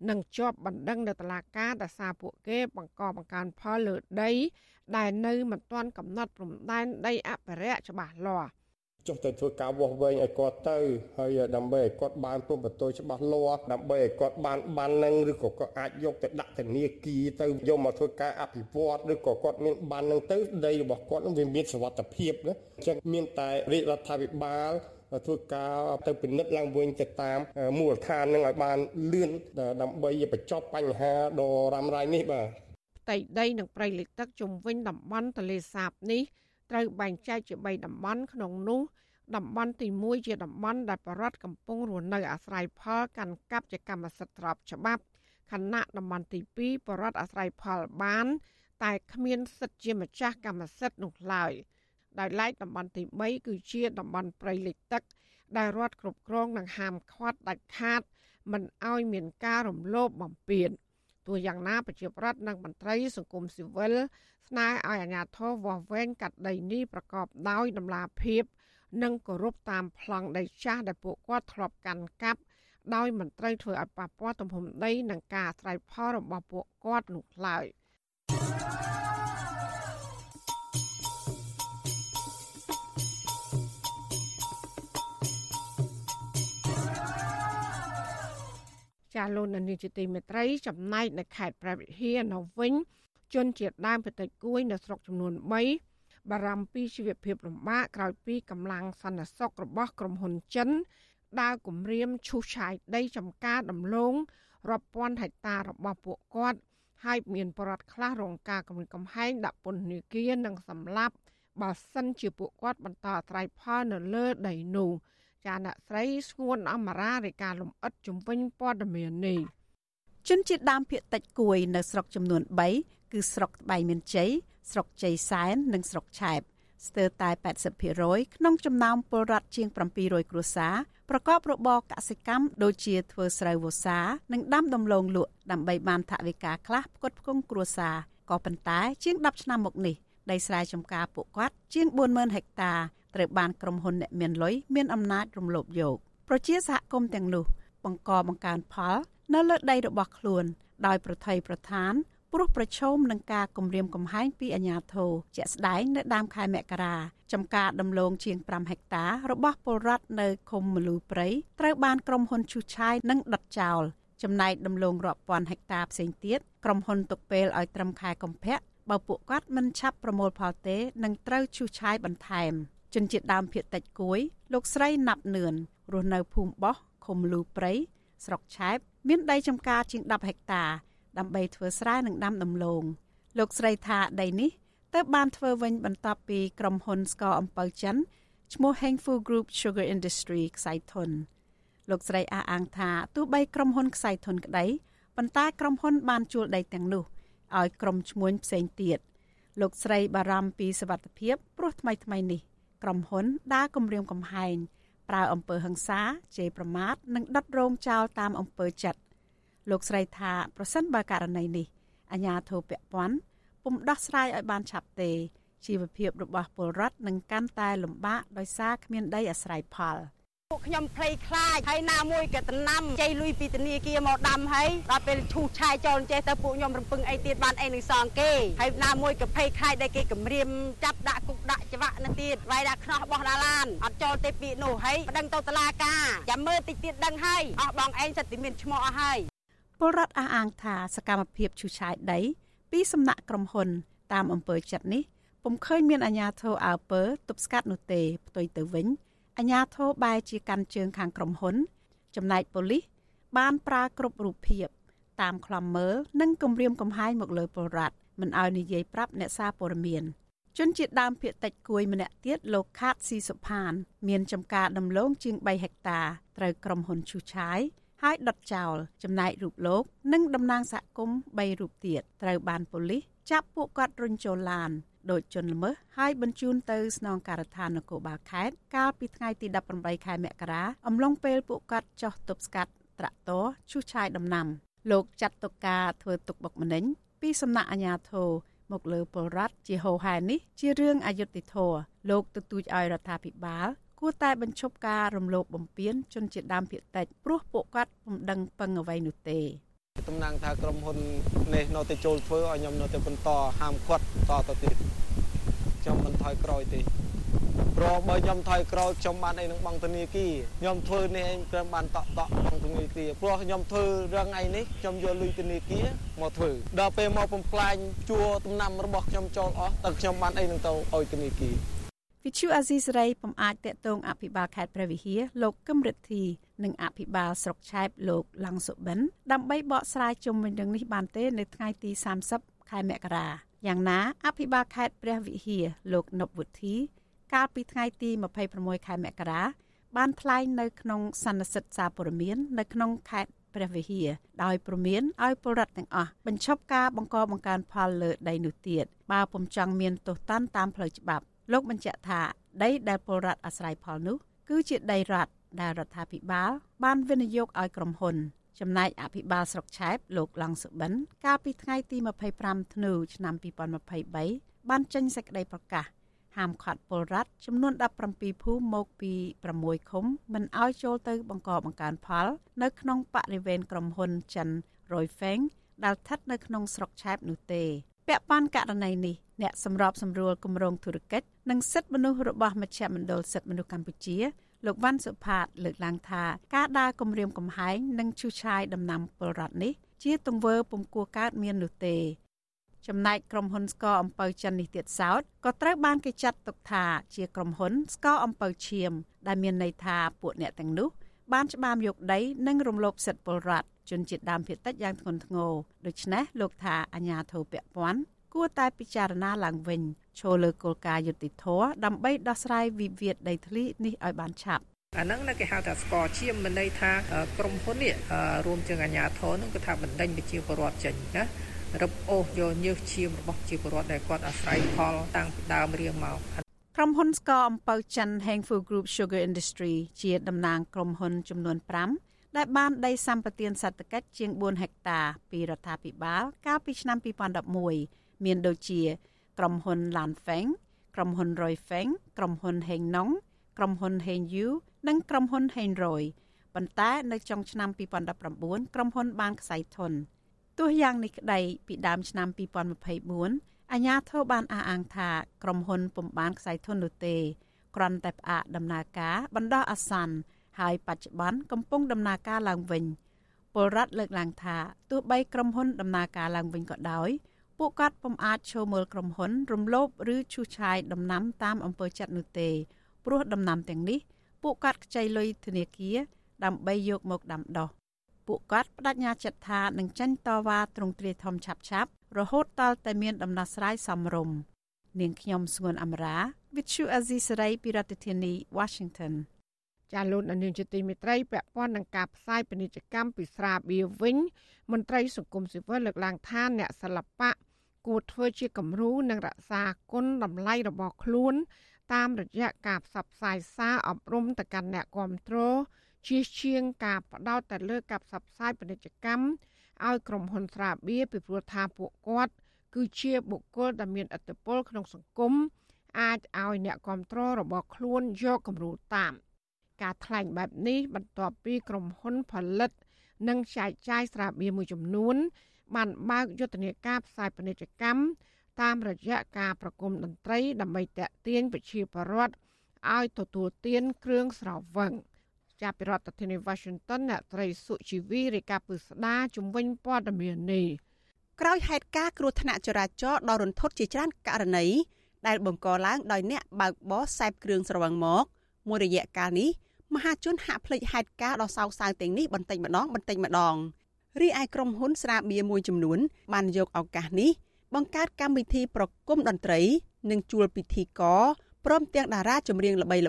និងជាប់បណ្ដឹងនៅតុលាការដោយសារពួកគេបង្កបង្កើនផលលើដី ដែលនៅមិនទាន់កំណត់ព្រំដែនដីអភិរក្សច្បាស់លាស់ ចុះទៅធ្វើការវាស់វែងឲ្យគាត់ទៅ ហើយដើម្បីឲ្យគាត់បានព្រំប្រទល់ច្បាស់លាស់ដើម្បីឲ្យគាត់បានបាននឹងឬក៏គាត់អាចយកទៅដាក់ធនាគារទៅយកមកធ្វើការអភិវឌ្ឍឬក៏គាត់មានបាននឹងទៅដីរបស់គាត់នឹងវាមានសុវត្ថិភាពណាអញ្ចឹងមានតែរាជរដ្ឋាភិបាលធ្វើការទៅពិនិត្យឡើងវិញទៅតាមមូលដ្ឋាននឹងឲ្យបានលឿនដើម្បីបញ្ចប់បញ្ហាដ៏រ៉ាំរ៉ៃនេះបាទផ្ទៃដីនិងព្រៃលិចទឹកជុំវិញតំបន់ទន្លេសាបនេះ ត្រូវបែងចែកជា3តំបន់ក្នុងនោះតំបន់ទី1ជាតំបន់ដែលបរដ្ឋកំពុងរស់នៅអាស្រ័យផលកាន់កាប់ជាកម្មសិទ្ធិស្របច្បាប់ខណៈតំបន់ទី2បរដ្ឋអាស្រ័យផលបាន តែគ្មានសិទ្ធិជាម្ចាស់កម្មសិទ្ធិនោះឡើយដោយឡែកតំបន់ទី3គឺជាតំបន់ព្រៃលិចទឹក ដែលរដ្ឋគ្រប់គ្រងនឹងហាមឃាត់ដាច់ខាតមិនឲ្យមានការរំលោភបំពាន ទោះយ៉ាងណាប្រជាប្រដ្ឋនិងមន្ត្រីសង្គមស៊ីវិលស្នើឲ្យអាជ្ញាធរវាស់វែងកាត់ដីនេះប្រកបដោយតម្លាភាព និងគោរពតាមប្លង់ដីចាស់ដែលពួកគាត់ធ្លាប់កាន់កាប់ដោយមន្ត្រីធ្វើឲ្យប៉ះពាល់ទំហំដីនិងការស្រ័យផលរបស់ពួកគាត់នោះឡើយ ចាលោកនានីជាទីមេត្រីចំណែកនៅខេត្តព្រះវិហារនៅវិញជនជាតិដើមភាគតិចគួយនៅស្រុកចំនួន3បារម្ភពីជីវភាពលំបាកក្រោយពីកម្លាំងសន្តិសុខរបស់ក្រុមហ៊ុនចិនដើរគម្រាមឈូសឆាយដីចំការដំឡូងរាប់ពាន់ហិកតារបស់ពួកគាត់ហើយមានបរិវត្តខ្លះរងការគំរាមកំហែងដាក់ពន្ធនាគារនិងសម្លាប់បើសិនជាពួកគាត់បន្តអត្រ័យផលនៅលើដីនោះ ចាអ្នកស្រីស្ងួនអមរារាយការលំអិតជំវិញព័ត៌មាននេះជនជាតិដើមភាគតិចគួយនៅស្រុកចំនួន3គឺស្រុកត្បៃមានជ័យស្រុកជ័យសែននិងស្រុកឆែបស្ទើរតែ80%ក្នុងចំណោមពលរដ្ឋជាង700គ្រួសារប្រកបរបរកសិកម្មដូចជាធ្វើស្រូវវស្សានិងដាំដំឡូងលក់ដើម្បីបានថវិកាខ្លះផ្គត់ផ្គង់គ្រួសារក៏ប៉ុន្តែជាង10ឆ្នាំមកនេះដីស្រែចម្ការពួកគាត់ជាង40000ហិកតាត្រូវបានក្រុមហ៊ុនអ្នកមានលុយមានអំណាចរំលោភយកប្រជាសហគមន៍ទាំងនោះ បង្កបង្កើនផល នៅលើដីរបស់ខ្លួន ដោយប្រថុយប្រឋានព្រោះប្រឈមនឹងការគំរាមកំហែងពីអាជ្ញាធរជាក់ស្ដែងនៅដើមខែមករាចំការដំឡូងជាង5ហិកតារបស់ពលរដ្ឋនៅឃុំមលូព្រៃត្រូវបានក្រុមហ៊ុនឈូសឆាយនិងដុតចោលចំណែកដំឡូងរាប់ពាន់ហិកតាផ្សេងទៀតក្រុមហ៊ុនទុកពេលឲ្យត្រឹមខែកុម្ភៈបើពួកគាត់មិនឆាប់ប្រមូលផលទេនឹងត្រូវឈូសឆាយបន្ថែម ជនជាតិដើមភាគតិចគួយ លោកស្រីណាប់នឿនរស់នៅភូមិបោះឃុំលូព្រៃស្រុកឆែបមានដីចម្ការជាង10ហិកតា ដើម្បីធ្វើស្រែនិងដាំដំឡូងលោកស្រីថាដីនេះទៅបានធ្វើវិញបន្ទាប់ពីក្រុមហ៊ុនស្ករអំពៅចិនឈ្មោះ Hengfu Group Sugar Industry ខ្សៃធនលោកស្រីអះអាងថាទោះបីក្រុមហ៊ុនខ្សៃធនក្តីប៉ុន្តែក្រុមហ៊ុនបានជួលដីទាំងនោះឲ្យក្រុមឈ្មួញផ្សេងទៀតលោកស្រីបារម្ភពីសវត្ថភាពព្រោះថ្មីថ្មីនេះ ក្រុមហ៊ុនដើរគម្រាមកំហែងប្រើអំពើហិង្សាជេរប្រមាថនិងដុតរោមចោលតាមអំពើចិត្តលោកស្រីថាប្រសិនបើករណីនេះអាជ្ញាធរពាក់ព័ន្ធពុំដោះស្រាយឲ្យបានឆាប់ទេជីវភាពរបស់ពលរដ្ឋនឹងកាន់តែលំបាកដោយសារគ្មានដីអាស្រ័យផល។ ពួកខ្ញុំភ័យខ្លាចហើយណាមួយក៏តំណាំជ័យលុយពីធនាគារមកដាំហើយដល់ពេលឈូសឆាយចូលចេះទៅពួកខ្ញុំរំពឹងអីទៀតបានអីនឹងសងគេហើយណាមួយក៏ភ័យខ្លាចដែលគេគម្រាមចាប់ដាក់គុកដាក់ច្បាក់នៅទៀតវាយដាក់ខ្នោះបោះដាឡានអត់ចូលទេពាក្យនោះហើយប្តឹងទៅតុលាការចាំមើលតិចទៀតដឹងហើយអស់បងឯងសិតតែមានឈ្មោះអស់ហើយពលរដ្ឋអះអាងថាសកម្មភាពឈូសឆាយដីពីសំណាក់ក្រុមហ៊ុន តាមអំពើចិត្តនេះពុំឃើញមានអាជ្ញាធរអើពើទប់ស្កាត់នោះទេផ្ទុយទៅវិញ អាញាធរបែជាកាន់ជើងខាងក្រុមហ៊ុន ចំណែកប៉ូលីសបានប្រើគ្រប់រូបភាព តាមខ្លំមើលនិងគម្រាមកំហែងមកលើពលរដ្ឋមិនឲ្យនិយាយប្រាប់អ្នកសារព័ត៌មានជនជាតិដើមភាគតិចគួយម្នាក់ទៀតលោកខាតស៊ីសុផាន មានចំការដំឡូងជាង3ហិកតាត្រូវក្រុមហ៊ុនឈូឆាយហើយដុតចោលចំណែករូបលោក និងតំណាងសហគមន៍3រូបទៀតត្រូវបានប៉ូលីសចាប់ពួកគាត់រុញចូលឡាន ដោយជនល្មើសហើយបញ្ជូនទៅស្នងការដ្ឋាននគរបាលខេត្តកាលពីថ្ងៃទី18ខែមករាអំឡុងពេលពួកគាត់ចោះទប់ស្កាត់ត្រាក់ទ័រឈូសឆាយដំណាំ លោកចាត់តុកការធ្វើទុកបុកម្នេញពីសំណាក់អាជ្ញាធរមកលើពលរដ្ឋជាហោហែនេះជារឿងអយុត្តិធម៌លោកទទូចឲ្យរដ្ឋាភិបាលគួរតែបញ្ឈប់ការរំលោភបំពានជនជាតិដើមភាគតិចព្រោះពួកគាត់ពុំដឹងពឹងអ្វីនោះទេតំណាងថាក្រុមហ៊ុននេះនៅតែចូលធ្វើឲ្យខ្ញុំនៅតែបន្តហាមឃាត់តទៅទៀត ខ្ញុំមិនថយក្រោយទេព្រោះបើខ្ញុំថយក្រោយខ្ញុំបានអីនឹងបង់ធនាគារខ្ញុំធ្វើនេះឯងព្រមបានតក់តក់បង់ធនាគារព្រោះខ្ញុំធ្វើរឿងឯនេះខ្ញុំយកលុយធនាគារមកធ្វើដល់ពេលមកបំផ្លាញជួដំណាំរបស់ខ្ញុំចូលអស់តើខ្ញុំបានអីនឹងទៅឲ្យធនាគារវិទ្យុអាស៊ីសេរីពំអាចតេតងអភិបាលខេត្តព្រះវិហារលោកកឹមរិទ្ធីនិងអភិបាលស្រុកឆែបលោកឡង់សុបិនដើម្បីបកស្រាយជុំវិញរឿងនេះបានទេ នៅថ្ងៃទី30ខែមករា យ៉ាងណាអភិបាលខេត្តព្រះវិហារលោកនពវុធី កាលពីថ្ងៃទី26ខែមករាបានថ្លែងនៅក្នុងសន្និសីទសារព័ត៌មាន នៅក្នុងខេត្តព្រះវិហារដោយព្រមានឲ្យពលរដ្ឋទាំងអស់បញ្ឈប់ការបង្កបង្កើនផលលើដីនោះទៀតបើពុំចង់មានទោសទណ្ឌតាមផ្លូវច្បាប់លោកបញ្ជាក់ថាដីដែលពលរដ្ឋអាស្រ័យផលនោះគឺជាដីរដ្ឋដែលរដ្ឋាភិបាលបានវិនិយោគឲ្យក្រុមហ៊ុន ចំណែកអភិបាលស្រុកឆែបលោកឡង់សុបិន កាលពីថ្ងៃទី25ធ្នូឆ្នាំ2023បានចេញសេចក្តីប្រកាសហាមឃាត់ពលរដ្ឋចំនួន17ភូមិមកពី6ឃុំមិនឲ្យចូលទៅបង្កបង្កើនផល នៅក្នុងបរិវេណក្រុមហ៊ុនចិន Roy Feng ដែលស្ថិតនៅក្នុងស្រុកឆែបនោះទេពាក់ព័ន្ធករណីនេះអ្នកសម្របសម្រួលគម្រោងធុរកិច្ចនិងសិទ្ធិមនុស្សរបស់មជ្ឈមណ្ឌលសិទ្ធិមនុស្សកម្ពុជា លោកវ៉ាន់សុផាតលើកឡើងថាការដើរគម្រាមកំហែងនិងឈូសឆាយដំណាំពលរដ្ឋនេះជាទង្វើពុំគួរកើតមាននោះទេចំណែកក្រុមហ៊ុនស្ករអំពៅចិននេះទៀតសោតក៏ត្រូវបានគេចាត់ទុកថាជាក្រុមហ៊ុនស្ករអំពៅឈាម ដែលមានន័យថាពួកអ្នកទាំងនោះបានច្បាមយកដីនិងរំលោភសិទ្ធិពលរដ្ឋជនជាតិដើមភាគតិចយ៉ាងធ្ងន់ធ្ងរដូច្នេះលោកថាអាញាធិបពពាន់ គួរតែពិចារណាឡើងវិញឈលលើគោលការណ៍យុតិធធដើម្បីដោះស្រាយវិវាទដីធ្លីនេះឲ្យបានឆាប់អាហ្នឹងគេហៅថាស្ករឈាមមិនន័យថាក្រុមហ៊ុននេះរួមទាំងអាជ្ញាធរនឹងគឺថាបណ្ដេញប្រជាពលរដ្ឋចេញណារឹបអូសយកញើសឈាមរបស់ប្រជាពលរដ្ឋដែលគាត់អាស្រ័យផលតាំងពីដើមរៀងមកក្រុមហ៊ុនស្ករអំពៅចិន Hengfu Group Sugar Industry ជាតំណាងក្រុមហ៊ុនចំនួន5ដែលបានដីសម្បត្តិសេដ្ឋកិច្ចជាង4ហិកតាពីរដ្ឋាភិបាលកាលពីឆ្នាំ2011 មានដូចជា ក្រុមហ៊ុន Lanfeng ក្រុមហ៊ុន Roy Feng ក្រុមហ៊ុន Heng Nong ក្រុមហ៊ុន Heng Yu និងក្រុមហ៊ុន Heng Roy ប៉ុន្តែនៅចុងឆ្នាំ2019ក្រុមហ៊ុនបានខ្សែធនទោះយ៉ាងនេះក្តីពីដើមឆ្នាំ2024អាជ្ញាធរបានអះអាងថាក្រុមហ៊ុនពុំបានខ្សែធននោះទេគ្រាន់តែផ្អាកដំណើរការបណ្ដោះអាសន្នហើយបច្ចុប្បន្នកំពុងដំណើរការឡើងវិញពលរដ្ឋលើកឡើងថាទោះបីក្រុមហ៊ុនដំណើរការឡើងវិញក៏ដោយ ពួកគាត់ពុំអាចឈរមើលក្រុមហ៊ុន រំលោភឬឈូសឆាយដំណាំតាមអំពើចិត្តនោះទេ ព្រោះដំណាំទាំងនេះពួកគាត់ខ្ចីលុយធនាគារដើម្បីយកមកដាំដុះពួកគាត់បដិញ្ញាចិត្តថានឹងចាញ់តវ៉ាទ្រង់ទ្រាយធំឆាប់ឆាប់រហូតដល់តែមានដំណោះស្រាយសមរម្យនាងខ្ញុំស្ងួនអមរា Vithu Azisaray ពីរដ្ឋធានី Washington ចាលោកនាងជាទីមេត្រីពាក់ព័ន្ធនឹងការផ្សាយពាណិជ្ជកម្មពីស្រាបៀរវិញមន្ត្រីសង្គមស៊ីវិលលើកឡើងថាអ្នកសិល្បៈ គួរធ្វើជាគំរូនិងរក្សាគុណតម្លៃរបស់ខ្លួន តាមរយៈការផ្សព្វផ្សាយសារអប់រំទៅកាន់អ្នកគ្រប់គ្រងជាជាងការផ្ដោតតែលើការផ្សព្វផ្សាយពាណិជ្ជកម្មឲ្យក្រុមហ៊ុនស្រាបៀរពីព្រោះថាពួកគាត់ គឺជាបុគ្គលដែលមានឥទ្ធិពលក្នុងសង្គមអាចឲ្យអ្នកគ្រប់គ្រងរបស់ខ្លួនយកគំរូតាមការថ្លែងបែបនេះបន្ទាប់ពីក្រុមហ៊ុនផលិត និងចែកចាយស្រាបៀរមួយចំនួន បានបើកយុទ្ធនាការផ្សាយពាណិជ្ជកម្មតាមរយៈការប្រគំតន្ត្រី ដើម្បីតាក់ទាញប្រជាពលរដ្ឋឲ្យទទួលទានគ្រឿងស្រវឹងចាប់ពីរដ្ឋធានី Washington អ្នកត្រីសុជីវីរាយការណ៍ពីស្ដារជំវិញព័ត៌មាននេះក្រោយហេតុការណ៍គ្រោះថ្នាក់ចរាចរណ៍ដ៏រន្ធត់ជាច្រើនករណីដែលបង្កឡើងដោយអ្នកបើកបរសែបគ្រឿងស្រវឹងមកមួយរយៈកាលនេះមហាជនហាក់ភ្លេចហេតុការណ៍ដ៏សោកសៅទាំងនេះបន្តិចម្ដងបន្តិចម្ដង រីឯក្រុមហ៊ុនស្រាបៀរមួយចំនួន បានយកឱកាសនេះបង្កើតកម្មវិធីប្រគំតន្ត្រី និងជួលពិធីករព្រមទាំងតារាចម្រៀងល្បីៗ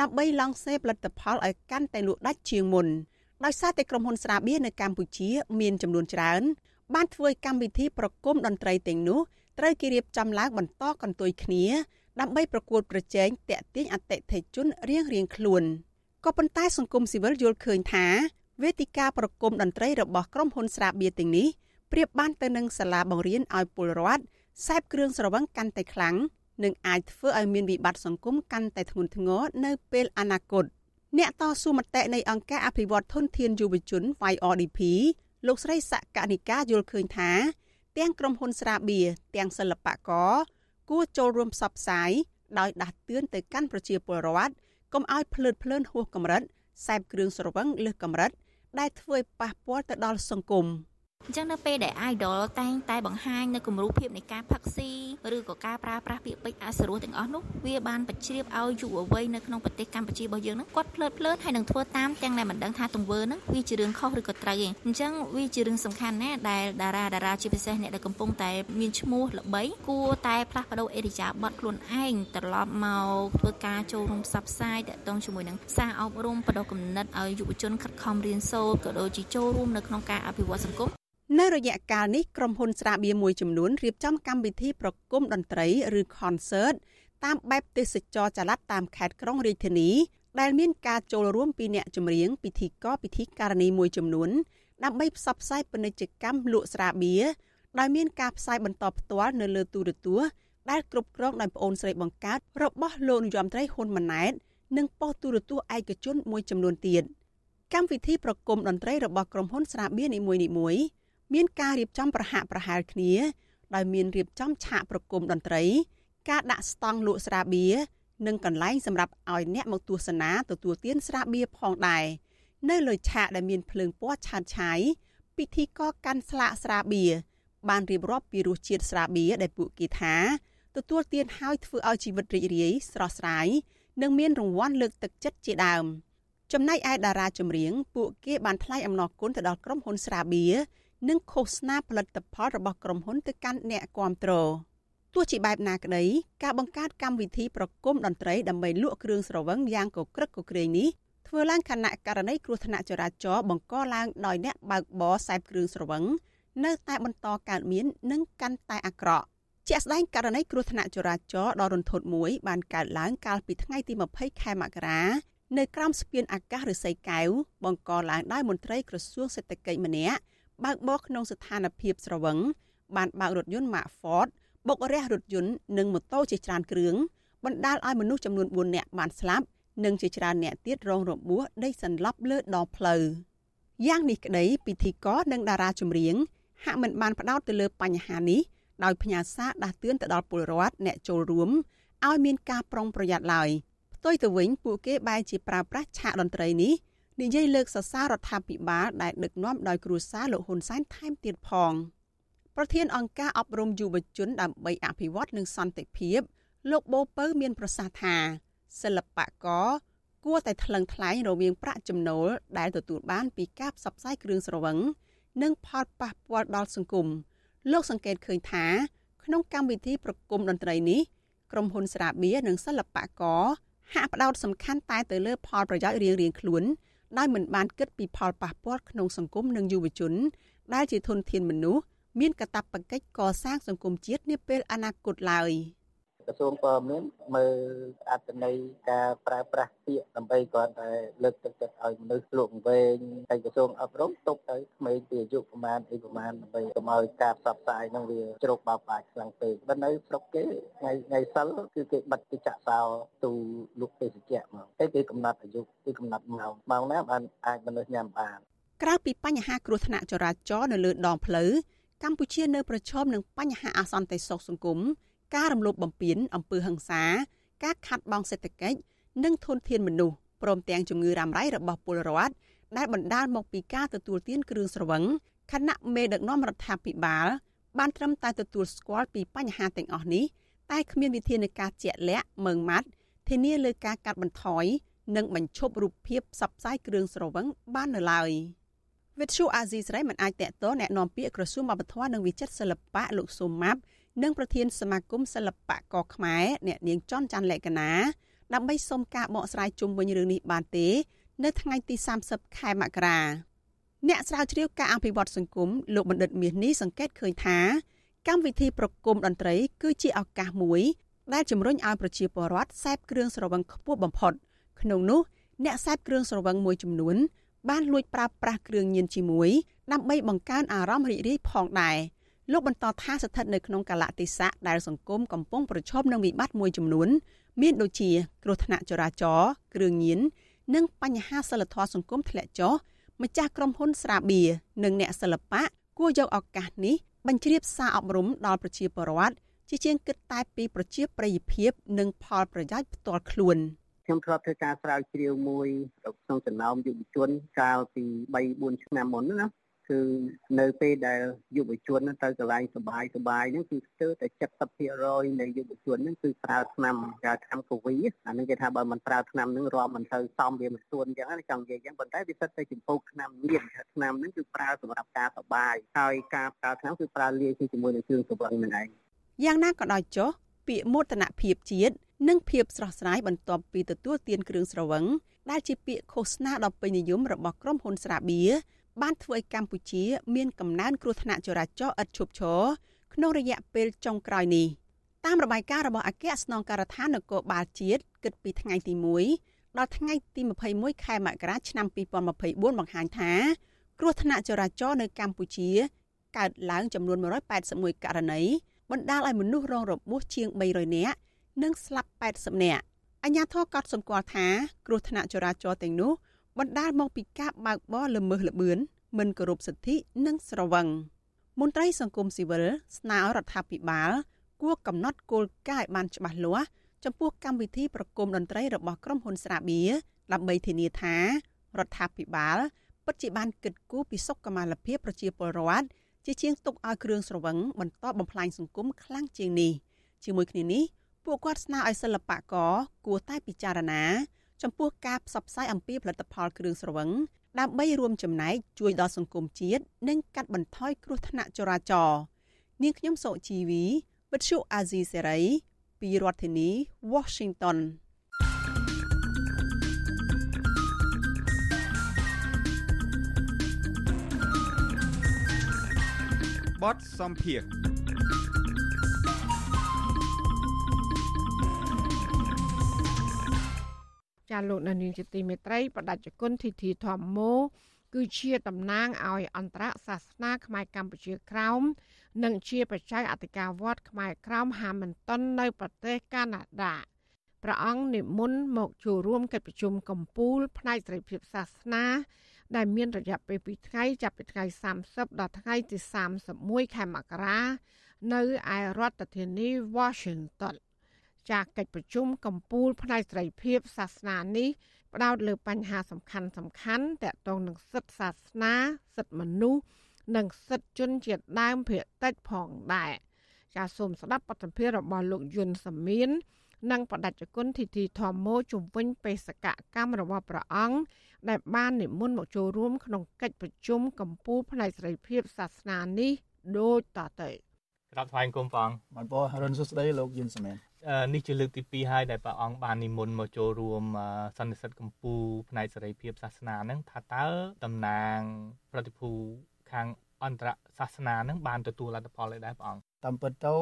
ដើម្បីឡង់សេផលិតផលឲ្យកាន់តែលក់ដាច់ជាងមុនដោយសារតែក្រុមហ៊ុនស្រាបៀរនៅកម្ពុជា មានចំនួនច្រើន បានធ្វើកម្មវិធីប្រគំតន្ត្រីទាំងនោះត្រូវគេរៀបចំឡើងបន្តកន្ទុយគ្នាដើម្បីប្រកួតប្រជែងតាក់ទាញអតិថិជនរៀងៗខ្លួនក៏ប៉ុន្តែសង្គមស៊ីវិលយល់ឃើញថា វេទិកាប្រគំតន្ត្រីរបស់ក្រុមហ៊ុនស្រាបៀរទាំងនេះប្រៀបបានទៅនឹងសាលាបង្រៀនឲ្យពលរដ្ឋសេពគ្រឿងស្រវឹងកាន់តែខ្លាំងនិងអាចធ្វើឲ្យមានវិបត្តិសង្គមកាន់តែធ្ងន់ធ្ងរនៅពេលអនាគតអ្នកតស៊ូមតិនៃអង្គការអភិវឌ្ឍធនធានយុវជន YRDP លោកស្រីសកនិកាយល់ឃើញថា ទាំងក្រុមហ៊ុនស្រាបៀរទាំងសិល្បករគួរចូលរួមផ្សព្វផ្សាយដោយដាស់តឿនទៅកាន់ប្រជាពលរដ្ឋកុំឲ្យភ្លើតភ្លើនហួសកម្រិតសែបគ្រឿងស្រវឹងលើសកម្រិត ដែលធ្វើឲ្យប៉ះពាល់ទៅដល់សង្គម។ អញ្ចឹងនៅពេលដែល idol តែងតែបង្ហាញនៅគំរូភាពនៃការផឹកស៊ីឬក៏ការប្រើប្រាស់ពាក្យពេចន៍អសុរោះទាំងអស់នោះវាបានបញ្ជ្រាបឲ្យយុវវ័យនៅក្នុងប្រទេសកម្ពុជារបស់យើងហ្នឹងគាត់ភ្លើតភ្លើនហើយនឹងធ្វើតាមទាំងដែលមិនដឹងថាទង្វើហ្នឹងវាជារឿងខុសឬក៏ត្រូវទេអញ្ចឹងវាជារឿងសំខាន់ណាស់ដែលតារាតារាជាពិសេសអ្នកដែលកំពុងតែមានឈ្មោះល្បីគួរតែផ្លាស់ប្ដូរអេរិយាបថខ្លួនឯងត្រឡប់មកធ្វើការចូលរួមផ្សព្វផ្សាយតាក់ទងជាមួយនឹងសារអប់រំបដិគំនិតឲ្យយុវជនខិតខំរៀនសូត្រក៏ដូចជាចូលរួមនៅក្នុងការអភិវឌ្ឍសង្គម នៅរយៈកាលនេះក្រុមហ៊ុនស្រាបៀរមួយចំនួនរៀបចំកម្មវិធីប្រគំតន្ត្រីឬ concert តាមបែបទេសចរចល័តតាមខេត្តក្រុងរាជធានី ដែលមានការចូលរួមពីអ្នកចម្រៀងពិធីករពិធីការនីមួយចំនួនដើម្បីផ្សព្វផ្សាយពាណិជ្ជកម្មលក់ស្រាបៀរដោយមានការផ្សាយបន្តផ្ទាល់នៅលើទូរទស្សន៍ដែលគ្រប់គ្រងដោយប្អូនស្រីបង្កើតរបស់លោកនាយរដ្ឋមន្ត្រីហ៊ុនម៉ាណែតនិងប៉ុស្តិ៍ទូរទស្សន៍ឯកជនមួយចំនួនទៀតកម្មវិធីប្រគំតន្ត្រីរបស់ក្រុមហ៊ុនស្រាបៀរនីមួយៗ មានការរៀបចំប្រហាក់ប្រហែលគ្នាដោយមានរៀបចំឆាកប្រគំតន្ត្រី ការដាក់ស្តង់លក់ស្រាបៀរនិងកន្លែងសម្រាប់ឲ្យអ្នកមកទស្សនាទទួលទានស្រាបៀរផងដែរនៅលើឆាកដែលមានភ្លើងពណ៌ឆើតឆាយពិធីករកាន់ស្លាកស្រាបៀរបានរៀបរាប់ពីរសជាតិស្រាបៀរដែលពួកគេថាទទួលទានហើយធ្វើឲ្យជីវិតរីករាយស្រស់ស្រាយនិងមានរង្វាន់លើកទឹកចិត្តជាដើមចំណែកឯតារាចម្រៀងពួកគេបានថ្លែងអំណរគុណទៅដល់ក្រុមហ៊ុនស្រាបៀរ និងឃោសនាផលិតផលរបស់ក្រុមហ៊ុនទៅកាន់អ្នកគាំទ្រទោះជាបែបណាក្តីការបង្កើតកម្មវិធីប្រគំតន្ត្រីដើម្បីលក់គ្រឿងស្រវឹងយ៉ាងកក្រឹកកក្រែងនេះធ្វើឡើងខណៈករណីគ្រោះថ្នាក់ចរាចរណ៍បង្កឡើងដោយអ្នកបើកបរសែបគ្រឿងស្រវឹងនៅតែបន្តកើតមាននិងកាន់តែអាក្រក់ជាក់ស្ដែងករណីគ្រោះថ្នាក់ចរាចរណ៍ដ៏រន្ធត់មួយបានកើតឡើងកាលពីថ្ងៃទី20ខែមករានៅក្រោមស្ពានអាកាសឫស្សីកែវបង្កឡើងដោយមន្ត្រីក្រសួងសេដ្ឋកិច្ចម្នាក់ បើកបរក្នុងស្ថានភាពស្រវឹងបានបើករថយន្ត Mark Ford បុករះរថយន្តនិងម៉ូតូជាច្រើនគ្រឿងបណ្ដាលឲ្យមនុស្សចំនួន4នាក់បានស្លាប់និងជាច្រើនអ្នកទៀតរងរបួសដេកសន្លប់លើដងផ្លូវយ៉ាងនេះក្តីពិធីករនិងតារាចម្រៀងហាក់មិនបានផ្ដោតទៅលើបញ្ហានេះដោយផ្ញើសារដាស់តឿនទៅដល់ពលរដ្ឋអ្នកចូលរួមឲ្យមានការប្រុងប្រយ័ត្នឡើយផ្ទុយទៅវិញពួកគេបែរជាប្រើប្រាស់ឆាកតន្ត្រីនេះ និយាយលើកសរសើររដ្ឋាភិបាលដែលដឹកនាំដោយគ្រួសារលោកហ៊ុនសែនថែមទៀតផងប្រធានអង្គការអប់រំយុវជនដើម្បីអភិវឌ្ឍនិងសន្តិភាពលោកបូពៅមានប្រសាសន៍ថាសិល្បករគួរតែថ្លឹងថ្លែងរវាងប្រាក់ចំណូលដែលទទួលបានពីការផ្សព្វផ្សាយគ្រឿងស្រវឹងនិងផលប៉ះពាល់ដល់សង្គមលោកសង្កេតឃើញថា ក្នុងកម្មវិធីប្រគំតន្ត្រីនេះក្រុមហ៊ុនស្រាបៀរនិងសិល្បករហាក់ផ្ដោតសំខាន់តែទៅលើផលប្រយោជន៍រៀងៗខ្លួន ដោយមិនបានគិតពីផលប៉ះពាល់ក្នុងសង្គមនិងយុវជន ដែលជាធនធានមនុស្សមានកាតព្វកិច្ចកសាងសង្គមជាតិនាពេលអនាគតឡើយ។ ក្រសួងព័ត៌មានមើលអត្ថន័យការប្រើប្រាស់ពាក្យដើម្បីគាត់តែលើកទឹកចិត្តឲ្យមនុស្សលោកវែងហើយក្រសួងអប់រំទុកទៅក្មេងពីអាយុប្រមាណអីប្រមាណដើម្បីកុំឲ្យការផ្សព្វផ្សាយនឹងវាជ្រោកបោកបាក់ខ្លាំងពេកបើនៅស្រុកគេថ្ងៃថ្ងៃសិលគឺគេបិទទីចាក់សោទូលោកទេសជ្ជៈមកហើយគេកំណត់អាយុគេកំណត់ម៉ោងម៉ោងណាបានអាចមនុស្សញ៉ាំបានក្រៅពីបញ្ហាគ្រោះថ្នាក់ចរាចរណ៍នៅលើដងផ្លូវកម្ពុជានៅប្រឈមនឹងបញ្ហាអសន្តិសុខសង្គម ការរំលោភបំពានអំពើហិង្សា ការខាត់បងសេដ្ឋកិច្ចនិងធនធានមនុស្សព្រមទាំងជំងឺរ៉ាំរ៉ៃរបស់ពលរដ្ឋដែលបណ្ដាលមកពីការទទួលទានគ្រឿងស្រវឹងខណៈមេដឹកនាំរដ្ឋាភិបាលបានត្រឹមតែទទួលស្គាល់ពីបញ្ហាទាំងអស់នេះតែគ្មានវិធានការជាក់លាក់ម៉ឺងម៉ាត់ធានាលើការកាត់បន្ថយនិងបញ្ឈប់រូបភាពផ្សព្វផ្សាយគ្រឿងស្រវឹងបាននៅឡើយវិទ្យុអាស៊ីសេរីមិនអាចតកតแนะនាំពាក្យក្រសួងវប្បធម៌និងវិចិត្រសិល្បៈលោកស៊ូម៉ាប់ និងប្រធានសមាគមសិល្បករខ្មែរអ្នកនាងច័ន្ទច័ន្ទលក្ខណាដើម្បីសុំការបកស្រាយជុំវិញរឿងនេះបានទេ នៅថ្ងៃទី30ខែមករាអ្នកស្រាវជ្រាវការអភិវឌ្ឍសង្គមលោកបណ្ឌិតមាសនេះសង្កេតឃើញថាកម្មវិធីប្រគំតន្ត្រី គឺជាឱកាសមួយដែលជំរុញឲ្យប្រជាពលរដ្ឋសេពគ្រឿងស្រវឹងខ្ពស់បំផុត ក្នុងនោះអ្នកសេពគ្រឿងស្រវឹងមួយចំនួនបានលួចប្រើប្រាស់គ្រឿងញៀនជាមួយដើម្បីបង្កើនអារម្មណ៍រីករាយផងដែរ។ លោកបន្តថាស្ថិតនៅក្នុងកាលៈទេសៈដែលសង្គមកំពុងប្រឈមនឹងវិបត្តិមួយចំនួន មានដូចជា គ្រោះថ្នាក់ចរាចរណ៍គ្រឿងញៀននិងបញ្ហាសិលធម៌សង្គមធ្លាក់ចុះម្ចាស់ក្រុមហ៊ុនស្រាបៀរនិងអ្នកសិល្បៈគួរយកឱកាសនេះបញ្ជ្រាបសារអប់រំដល់ប្រជាពលរដ្ឋជាជាងគិតតែពីប្រជាប្រិយភាព និងផលប្រយោជន៍ផ្ទាល់ខ្លួនខ្ញុំធ្លាប់ធ្វើការស្រាវជ្រាវមួយក្នុងចំណោមយុវជនកាលពី3 4ឆ្នាំមុនណា គឺនៅពេលដែលយុវជនទៅកន្លែងសុបាយសុបាយហ្នឹងគឺស្ទើរតែ70%នៃយុវជនហ្នឹងគឺប្រើថ្នាំការថ្នាំកវីអានេះគេថាបើមិនប្រើថ្នាំហ្នឹងរាប់មិនទៅសមវាមិនស្ទួនអញ្ចឹងណាចង់និយាយអញ្ចឹងប៉ុន្តែវាសិតតែចំពោះថ្នាំញៀនថ្នាំហ្នឹងគឺប្រើសម្រាប់ការសុបាយហើយការប្រើថ្នាំគឺប្រើលាយជាមួយនឹងគ្រឿងស្រវឹងហ្នឹងឯងយ៉ាងណាក៏ដោយចុះពាក្យមោទនភាពជាតិនិងភាពស្រស់ស្រាយបន្ទាប់ពីទទួលទានគ្រឿងស្រវឹងដែលជាពាក្យឃោសនាដ៏ពេញនិយមរបស់ក្រុមហ៊ុនស្រាបៀរ បានធ្វើឲ្យកម្ពុជា មានកំណើនគ្រោះថ្នាក់ចរាចរណ៍ឥតឈប់ឈរក្នុងរយៈពេលចុងក្រោយនេះតាមរបាយការណ៍របស់អគ្គស្នងការដ្ឋាននគរបាលជាតិគិតពីថ្ងៃទី1ដល់ថ្ងៃទី21ខែមករាឆ្នាំ2024បង្ហាញថា គ្រោះថ្នាក់ចរាចរណ៍នៅកម្ពុជាកើតឡើងចំនួន181ករណីបណ្ដាលឲ្យមនុស្សរងរបួសជាង300នាក់និងស្លាប់80នាក់អញ្ញាធរកត់សម្គាល់ថាគ្រោះថ្នាក់ចរាចរណ៍ទាំងនោះ បណ្ដាលមកពីការបើកបរល្មើសល្បឿនមិនគោរពសិទ្ធិនិងស្រវឹងមន្ត្រីសង្គមស៊ីវិលស្នើរដ្ឋាភិបាល គួរកំណត់គោលការណ៍ឲ្យបានច្បាស់លាស់ចំពោះកម្មវិធីប្រគំតន្ត្រីរបស់ក្រុមហ៊ុនស្រាបៀរដើម្បីធានាថារដ្ឋាភិបាលពិតជាបានគិតគូរពីសុខុមាលភាពប្រជាពលរដ្ឋជាជាងទុកឲ្យគ្រឿងស្រវឹងបន្តបំផ្លាញសង្គមខ្លាំងជាងនេះជាមួយគ្នានេះពួកគាត់ស្នើឲ្យសិល្បករគួរតែពិចារណា ចំពោះការផ្សព្វផ្សាយអំពីផលិតផលគ្រឿងស្រវឹងដើម្បីរួមចំណែកជួយដល់សង្គមជាតិនិងកាត់បន្ថយគ្រោះថ្នាក់ចរាចរណ៍នាងខ្ញុំសុជីវីវិទ្យុអាស៊ីសេរីពីរដ្ឋធានី Washington បទសំភារ ចាលោកនានីជាទីមេត្រីបដិជគុណធីធីធម្មោគឺជាតំណាងឲ្យអន្តរសាសនាខ្មែរកម្ពុជាក្រោមនិងជាបច្ច័យអធិការវត្តខ្មែរក្រោមហាមិនតុននៅប្រទេសកាណាដាព្រះអង្គនិមន្តមកចូលរួមកិច្ចប្រជុំកំពូលផ្នែកសេរីភាពសាសនា ដែលមានរយៈពេល2ថ្ងៃចាប់ពីថ្ងៃ30ដល់ថ្ងៃទី31ខែមករា នៅឯរដ្ឋធានី Washington ចាកិច្ចប្រជុំកម្ពុជាផ្នែកសេរីភាពសាសនានេះផ្ដោតលើបញ្ហាសំខាន់សំខាន់ទាក់ទងនឹងសិទ្ធិសាសនាសិទ្ធិមនុស្សនិងសិទ្ធិជនជាតិដើមភាគតិចផងដែរចាសូមស្ដាប់បទសម្ភាសន៍របស់លោកយុនសាមៀននិងបដិជគុណធីធីធម្មោជំវិញបេសកកម្មរបស់ព្រះអង្គដែលបាននិមន្តមកចូលរួមក្នុងកិច្ចប្រជុំកម្ពុជាផ្នែកសេរីភាពសាសនានេះដូចតទៅក្រាបថ្វាយគុំព្រះអង្គបានបងរុនសុស្ដីលោកយុនសាមៀន នេះជាលើកទី2ហើយដែលព្រះអង្គបាននិមន្តមកចូលរួមសន្និសីទកម្ពុជាផ្នែកសេរីភាពសាសនាហ្នឹងថាតើតំណាងប្រតិភូខាងអន្តរសាសនាហ្នឹងបានទទួលលទ្ធផលអីដែរព្រះអង្គតាមពិតទៅ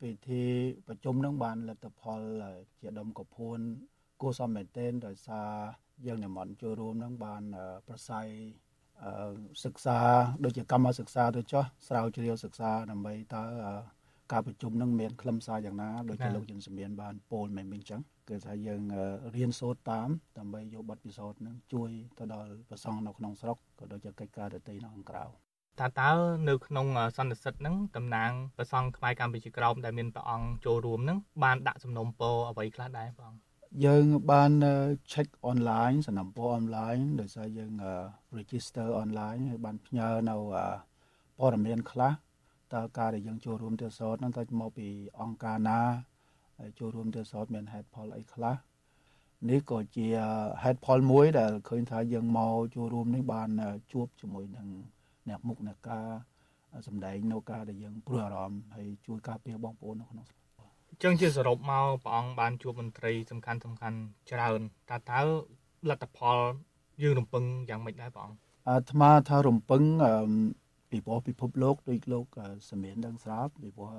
ពិធីប្រជុំហ្នឹងបានលទ្ធផលជាដុំកពួនគួរសមមែនទែនដោយសារយើងនិមន្តចូលរួមហ្នឹងបានប្រស័យសិក្សាដូចជាកម្មសិក្សាទៅចោះស្រាវជ្រាវសិក្សាដើម្បីតើ ការប្រជុំនឹងមានខ្លឹមសារយ៉ាងណាដូចជាលោកយុនសមៀនបានពោលមែនមិញចឹងគឺថាយើងរៀនសូត្រតាមដើម្បីយកបទពិសោធន៍នឹងជួយទៅដល់ប្រសង់នៅក្នុងស្រុកក៏ដូចជាកិច្ចការដទៃនៅខាងក្រៅតើតើនៅក្នុងសន្និសិទហ្នឹងតំណាងប្រសង់ខ្មែរកម្ពុជាក្រោមដែលមានព្រះអង្គចូលរួមហ្នឹងបានដាក់សំណុំពរអ្វីខ្លះដែរព្រះអង្គយើងបាន check online សំណុំពរ online ដោយសារយើង register online ហើយបានផ្ញើនៅព័ត៌មានខ្លះ តើការដែលយើងចូលរួមទស្សនហ្នឹងតើមកពីអង្គការណាហើយចូលរួមទស្សនមានហេតុផលអីខ្លះនេះក៏ជាហេតុផលមួយដែលឃើញថាយើងមកចូលរួមនេះបានជួបជាមួយនឹងអ្នកមុខអ្នកការសម្ដែងនៅការដែលយើងព្រួយអារម្មណ៍ហើយជួយការពារបងប្អូននៅក្នុងចឹងជាសរុបមកព្រះអង្គបានជួបមន្ត្រីសំខាន់សំខាន់ច្រើនតើតើលទ្ធផលយើងរំពឹងយ៉ាងម៉េចដែរព្រះអង្គអាត្មាថារំពឹង ពីព្រោះពិភពលោកដូចលោកសមៀនដឹងស្រាប់ពីព្រោះ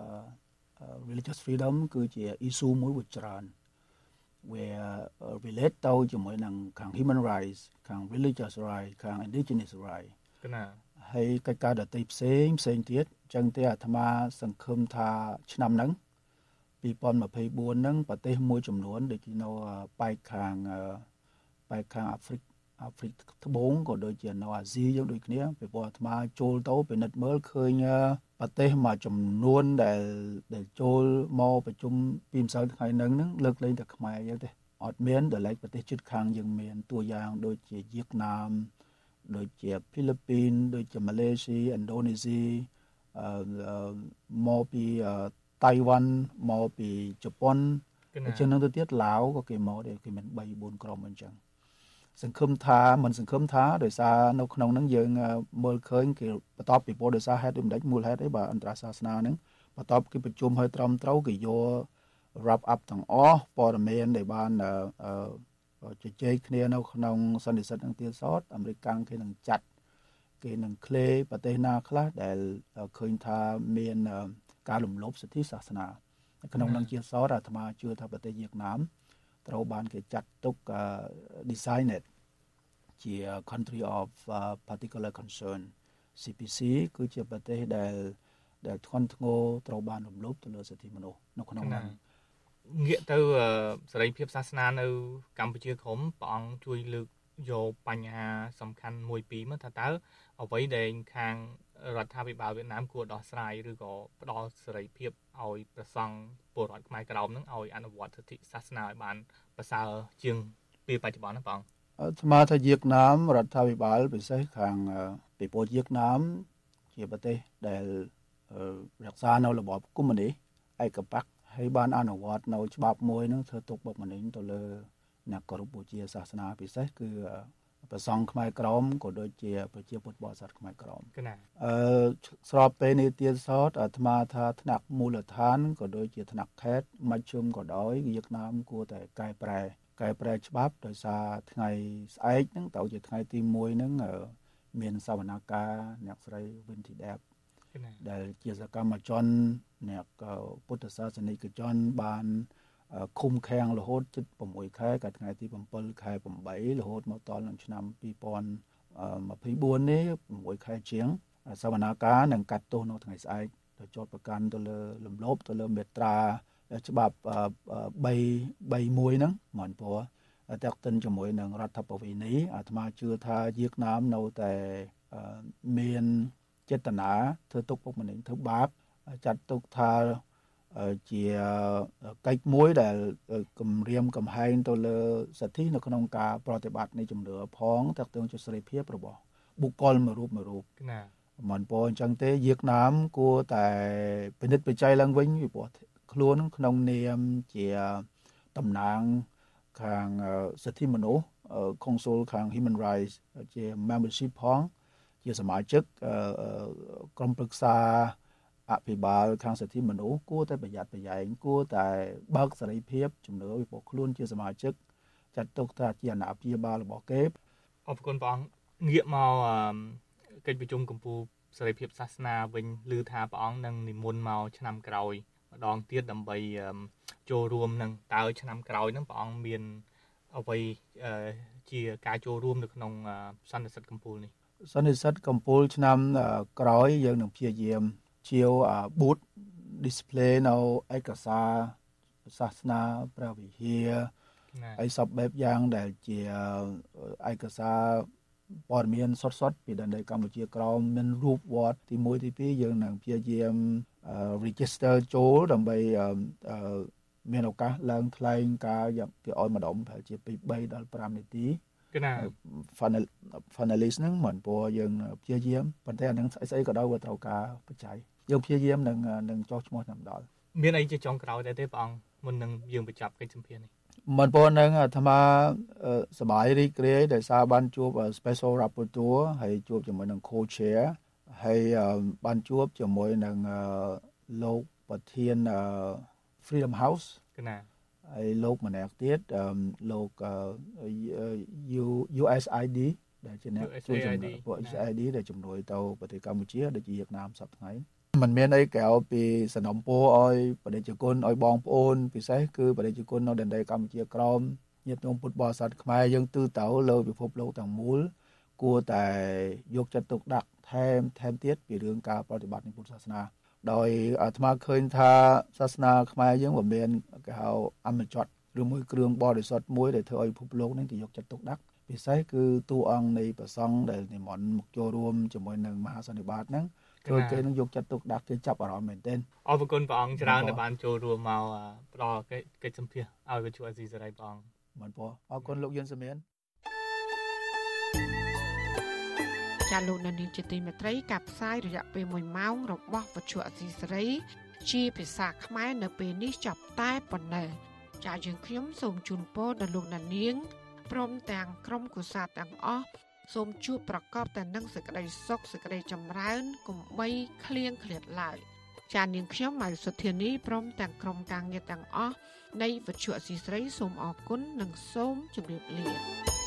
religious freedom គឺជា issue មួយមួយច្រើន where relate ទៅជាមួយនឹងខាង human rights ខាង religious right ខាង indigenous right កណាហើយកិច្ចការដទៃផ្សេងផ្សេងទៀតចឹងទេអាត្មាសង្ឃឹមថាឆ្នាំហ្នឹង2024ហ្នឹងប្រទេសមួយចំនួនដូចជានៅប៉ែកខាងប៉ែកខាងអាហ្វ្រិក អាហ្វ្រិកត្បូងក៏ដូចជានៅអាស៊ីយើងដូចគ្នាពីព្រោះអាត្មាចូលទៅពិនិត្យមើលឃើញប្រទេសមួយចំនួនដែលដែលចូលមកប្រជុំពីម្សិលថ្ងៃហ្នឹងហ្នឹងលើកលែងតែខ្មែរយើងទេអត់មានដល់ឡែកប្រទេសជិតខាងយើងមានតួយ៉ាងដូចជាវៀតណាមដូចជាហ្វីលីពីនដូចជាម៉ាឡេស៊ីឥណ្ឌូនេស៊ីអឺមកពីតៃវ៉ាន់មកពីជប៉ុនអញ្ចឹងនឹងទៅទៀតឡាវក៏គេមកដែរគេមាន3 4ក្រុមអញ្ចឹង សង្ឃឹមថាមិនសង្ឃឹមថាដោយសារនៅក្នុងហ្នឹងយើងមើលឃើញគេបន្ទាប់ពីពលដោយសារហេតុដូចមិនដេចមូលហេតុអីបាទអន្តរសាសនាហ្នឹងបន្ទាប់គេប្រជុំឲ្យត្រឹមត្រូវគេយក wrap up ទាំងអស់ព័ត៌មានដែលបានជជែកគ្នានៅក្នុងសន្និសីទនឹងទៀតសតអាមេរិកកាំងគេនឹងចាត់គេនឹងក្លេប្រទេសណាខ្លះដែលឃើញថាមានការលំលោភសិទ្ធិសាសនា ក្នុងនឹងជាសតអាត្មាជឿថាប្រទេសវៀតណាម ត្រូវបានគេចាត់ទុក designated ជា country of particular concern CPC គឺជាប្រទេសដែលដែលធ្ងន់ធ្ងរត្រូវបានរំលោភទៅលើសិទ្ធិមនុស្សនៅក្នុងនោះងាកទៅសេរីភាពសាសនានៅកម្ពុជាក្រមព្រះអង្គជួយលើកយកបញ្ហាសំខាន់មួយពីរមកថាតើអ្វីដែលខាងរដ្ឋាភិបាលវៀតណាមគួរដោះស្រាយឬក៏ផ្ដល់សេរីភាព ឲ្យប្រសង់ពលរដ្ឋខ្មែរក្រោមនឹងឲ្យអនុវត្តសិទ្ធិសាសនាឲ្យបានប្រសើរជាងពេលបច្ចុប្បន្នណាបងស្មាថាវៀតណាមរដ្ឋាភិបាលពិសេសខាងពីពលវៀតណាមជាប្រទេសដែលរក្សានៅរបបកុម្មុយនីសឯកបកហើយបានអនុវត្តនៅច្បាប់មួយនឹងធ្វើទុកបុកម្នេញទៅលើអ្នកគោរពបូជាសាសនាពិសេសគឺ ប្រសង់ខ្មែរក្រមក៏ដូចជាប្រជាពុទ្ធបរិស័ទខ្មែរក្រមគណាអឺស្របពេលនេះទៀតសតអាត្មាថាថ្នាក់មូលដ្ឋានក៏ដូចជាថ្នាក់ខេត្តមជ្ឈុំក៏ដោយវៀតណាមគួរតែកែប្រែកែប្រែច្បាប់ដោយសារថ្ងៃស្អែកហ្នឹងទៅជាថ្ងៃទី1ហ្នឹងមានសវនកម្មអ្នកស្រី Winty Depp ដែលជាសកម្មជនអ្នកពុទ្ធសាសនិកជនបាន ឃុំឃាំងរហូតជិត6ខែកាលថ្ងៃទី7ខែ8រហូតមកដល់ក្នុងឆ្នាំ2024នេះ6ខែជាងសវនាការនឹងកាត់ទោសនៅថ្ងៃស្អែកទៅចោតប្រកាន់ទៅលើលំលោភទៅលើមេត្រាច្បាប់3 31ហ្នឹងមិនព្រោះតាក់ទិនជាមួយនឹងរដ្ឋបវេនីអាត្មាជឿថាយាកណាមនៅតែមានចេតនាធ្វើទុកបុកម្នេញធ្វើបាបចាត់ទុកថា ជាកិច្ចមួយដែលគម្រាមកំហែងទៅលើសិទ្ធិនៅក្នុងការប្រតិបត្តិនៃជំនឿផងតាក់ទងជាសេរីភាពរបស់បុគ្គលមួយរូបមួយរូបណាមិនពោអញ្ចឹងទេយាកណាមគួរតែពិនិត្យបច្ច័យឡើងវិញពីព្រោះខ្លួនក្នុងនាមជាតំណាងខាងសិទ្ធិមនុស្ស Council ខាង Human Rights ជា membership ផងជាសមាជិកក្រុមប្រឹក្សា អភិបាលខាងសិទ្ធិមនុស្សគួរតែប្រយ័ត្នប្រយែងគួរតែបើកសេរីភាពជំនឿពីពួកខ្លួនជាសមាជិកចាត់ទុកថាជាអាណាព្យាបាលរបស់គេអរគុណព្រះអង្គងាកមកកិច្ចប្រជុំកម្ពុជាសេរីភាពសាសនាវិញឮថាព្រះអង្គនឹងនិមន្តមកឆ្នាំក្រោយម្ដងទៀតដើម្បីចូលរួមនឹងតើឆ្នាំក្រោយនឹងព្រះអង្គមានអ្វីជាការចូលរួមនៅក្នុងសន្និសីទកម្ពុជានេះសន្និសីទកម្ពុជាឆ្នាំក្រោយយើងនឹងព្យាយាម ជាវ booth display នៅឯកសារសាសនាព្រះវិហារហើយសពបែបយ៉ាងដែលជាឯកសារព័ត៌មានសុទ្ធសុទ្ធពីដែនដីកម្ពុជាក្រមមានរូបវត្តទី1ទី2យើងនឹងព្យាយាម register ចូលដើម្បីមានឱកាសឡើងថ្លែងការគេឲ្យម្ដងប្រហែលជាពី3ដល់5នាទីគឺណា finalist ហ្នឹងមិនព្រោះយើងព្យាយាមប៉ុន្តែអានឹងស្អីស្អីក៏ដោយក៏ត្រូវការបច្ច័យ យើងព្យាយាមនឹងនឹងចោះឈ្មោះតាមដល់មានអីជាចុងក្រោយដែរទេព្រះអង្គមុននឹងយើងបញ្ចប់កិច្ចសម្ភារនេះមិនព្រោះនឹងអាត្មាសบายរីករាយដែលសារបានជួប special rapporteur ហើយជួបជាមួយនឹង co-chair ហើយបានជួបជាមួយនឹងលោកប្រធាន Freedom House កណាហើយលោកម្នាក់ទៀតលោក USID ដែលជាអ្នកជួយជំនួយពួក USID ដែលជំនួយទៅប្រទេសកម្ពុជាដូចជាវៀតណាមសប្តាហ៍ថ្ងៃ มันមានអីក្រៅពីសំណុំពរឲ្យបដិជគុណឲ្យបងប្អូនពិសេសគឺបដិជគុណនៅដែនដីកម្ពុជាក្រមញាតិញោមពុទ្ធបរិស័ទខ្មែរយើងទូទៅលើពិភពលោកទាំងមូលគួរតែយកចិត្តទុកដាក់ថែមថែមទៀតពីរឿងការប្រតិបត្តិនៃពុទ្ធសាសនាដោយអាត្មាឃើញថាសាសនាខ្មែរយើងមិនមានគេហៅអមចតឬមួយគ្រឿងបរិសុទ្ធមួយដែលធ្វើឲ្យពិភពលោកនេះទៅយកចិត្តទុកដាក់ពិសេសគឺតួអង្គនៃព្រះសង្ឃដែលនិមន្តមកចូលរួមជាមួយនឹងមហាសន្និបាតហ្នឹង ធ្វើគេនឹងយកចិត្តទុកដាក់គេចាប់អារម្មណ៍មែនទែនអរគុណព្រះអង្គច្រើនដែលបានចូលរួមមកផ្ដល់កិច្ចសម្ភាសឲ្យវិទ្យុអេស៊ីសេរីព្រះអង្គបានពោះអរគុណលោកយុនសមៀនចាលោកនានីជាទីមេត្រីកັບផ្សាយរយៈពេល1ម៉ោងរបស់វិទ្យុអសីសេរី ជាភាសាខ្មែរនៅពេលនេះចប់តែប៉ុណ្ណេះចាយើងខ្ញុំសូមជូនពរដល់លោកនាងព្រមទាំងក្រុមកុសាទាំងអស់ សូមជួបប្រកបតែនឹងសេចក្តីសុខសេចក្តីចម្រើនកុំបីឃ្លៀងឃ្លាតឡើយចានាងខ្ញុំម៉ៅសុធានីព្រមទាំងក្រុមការងារទាំងអស់នៃវិទ្យុអសីស្រីសូមអរគុណនិងសូមជម្រាបលា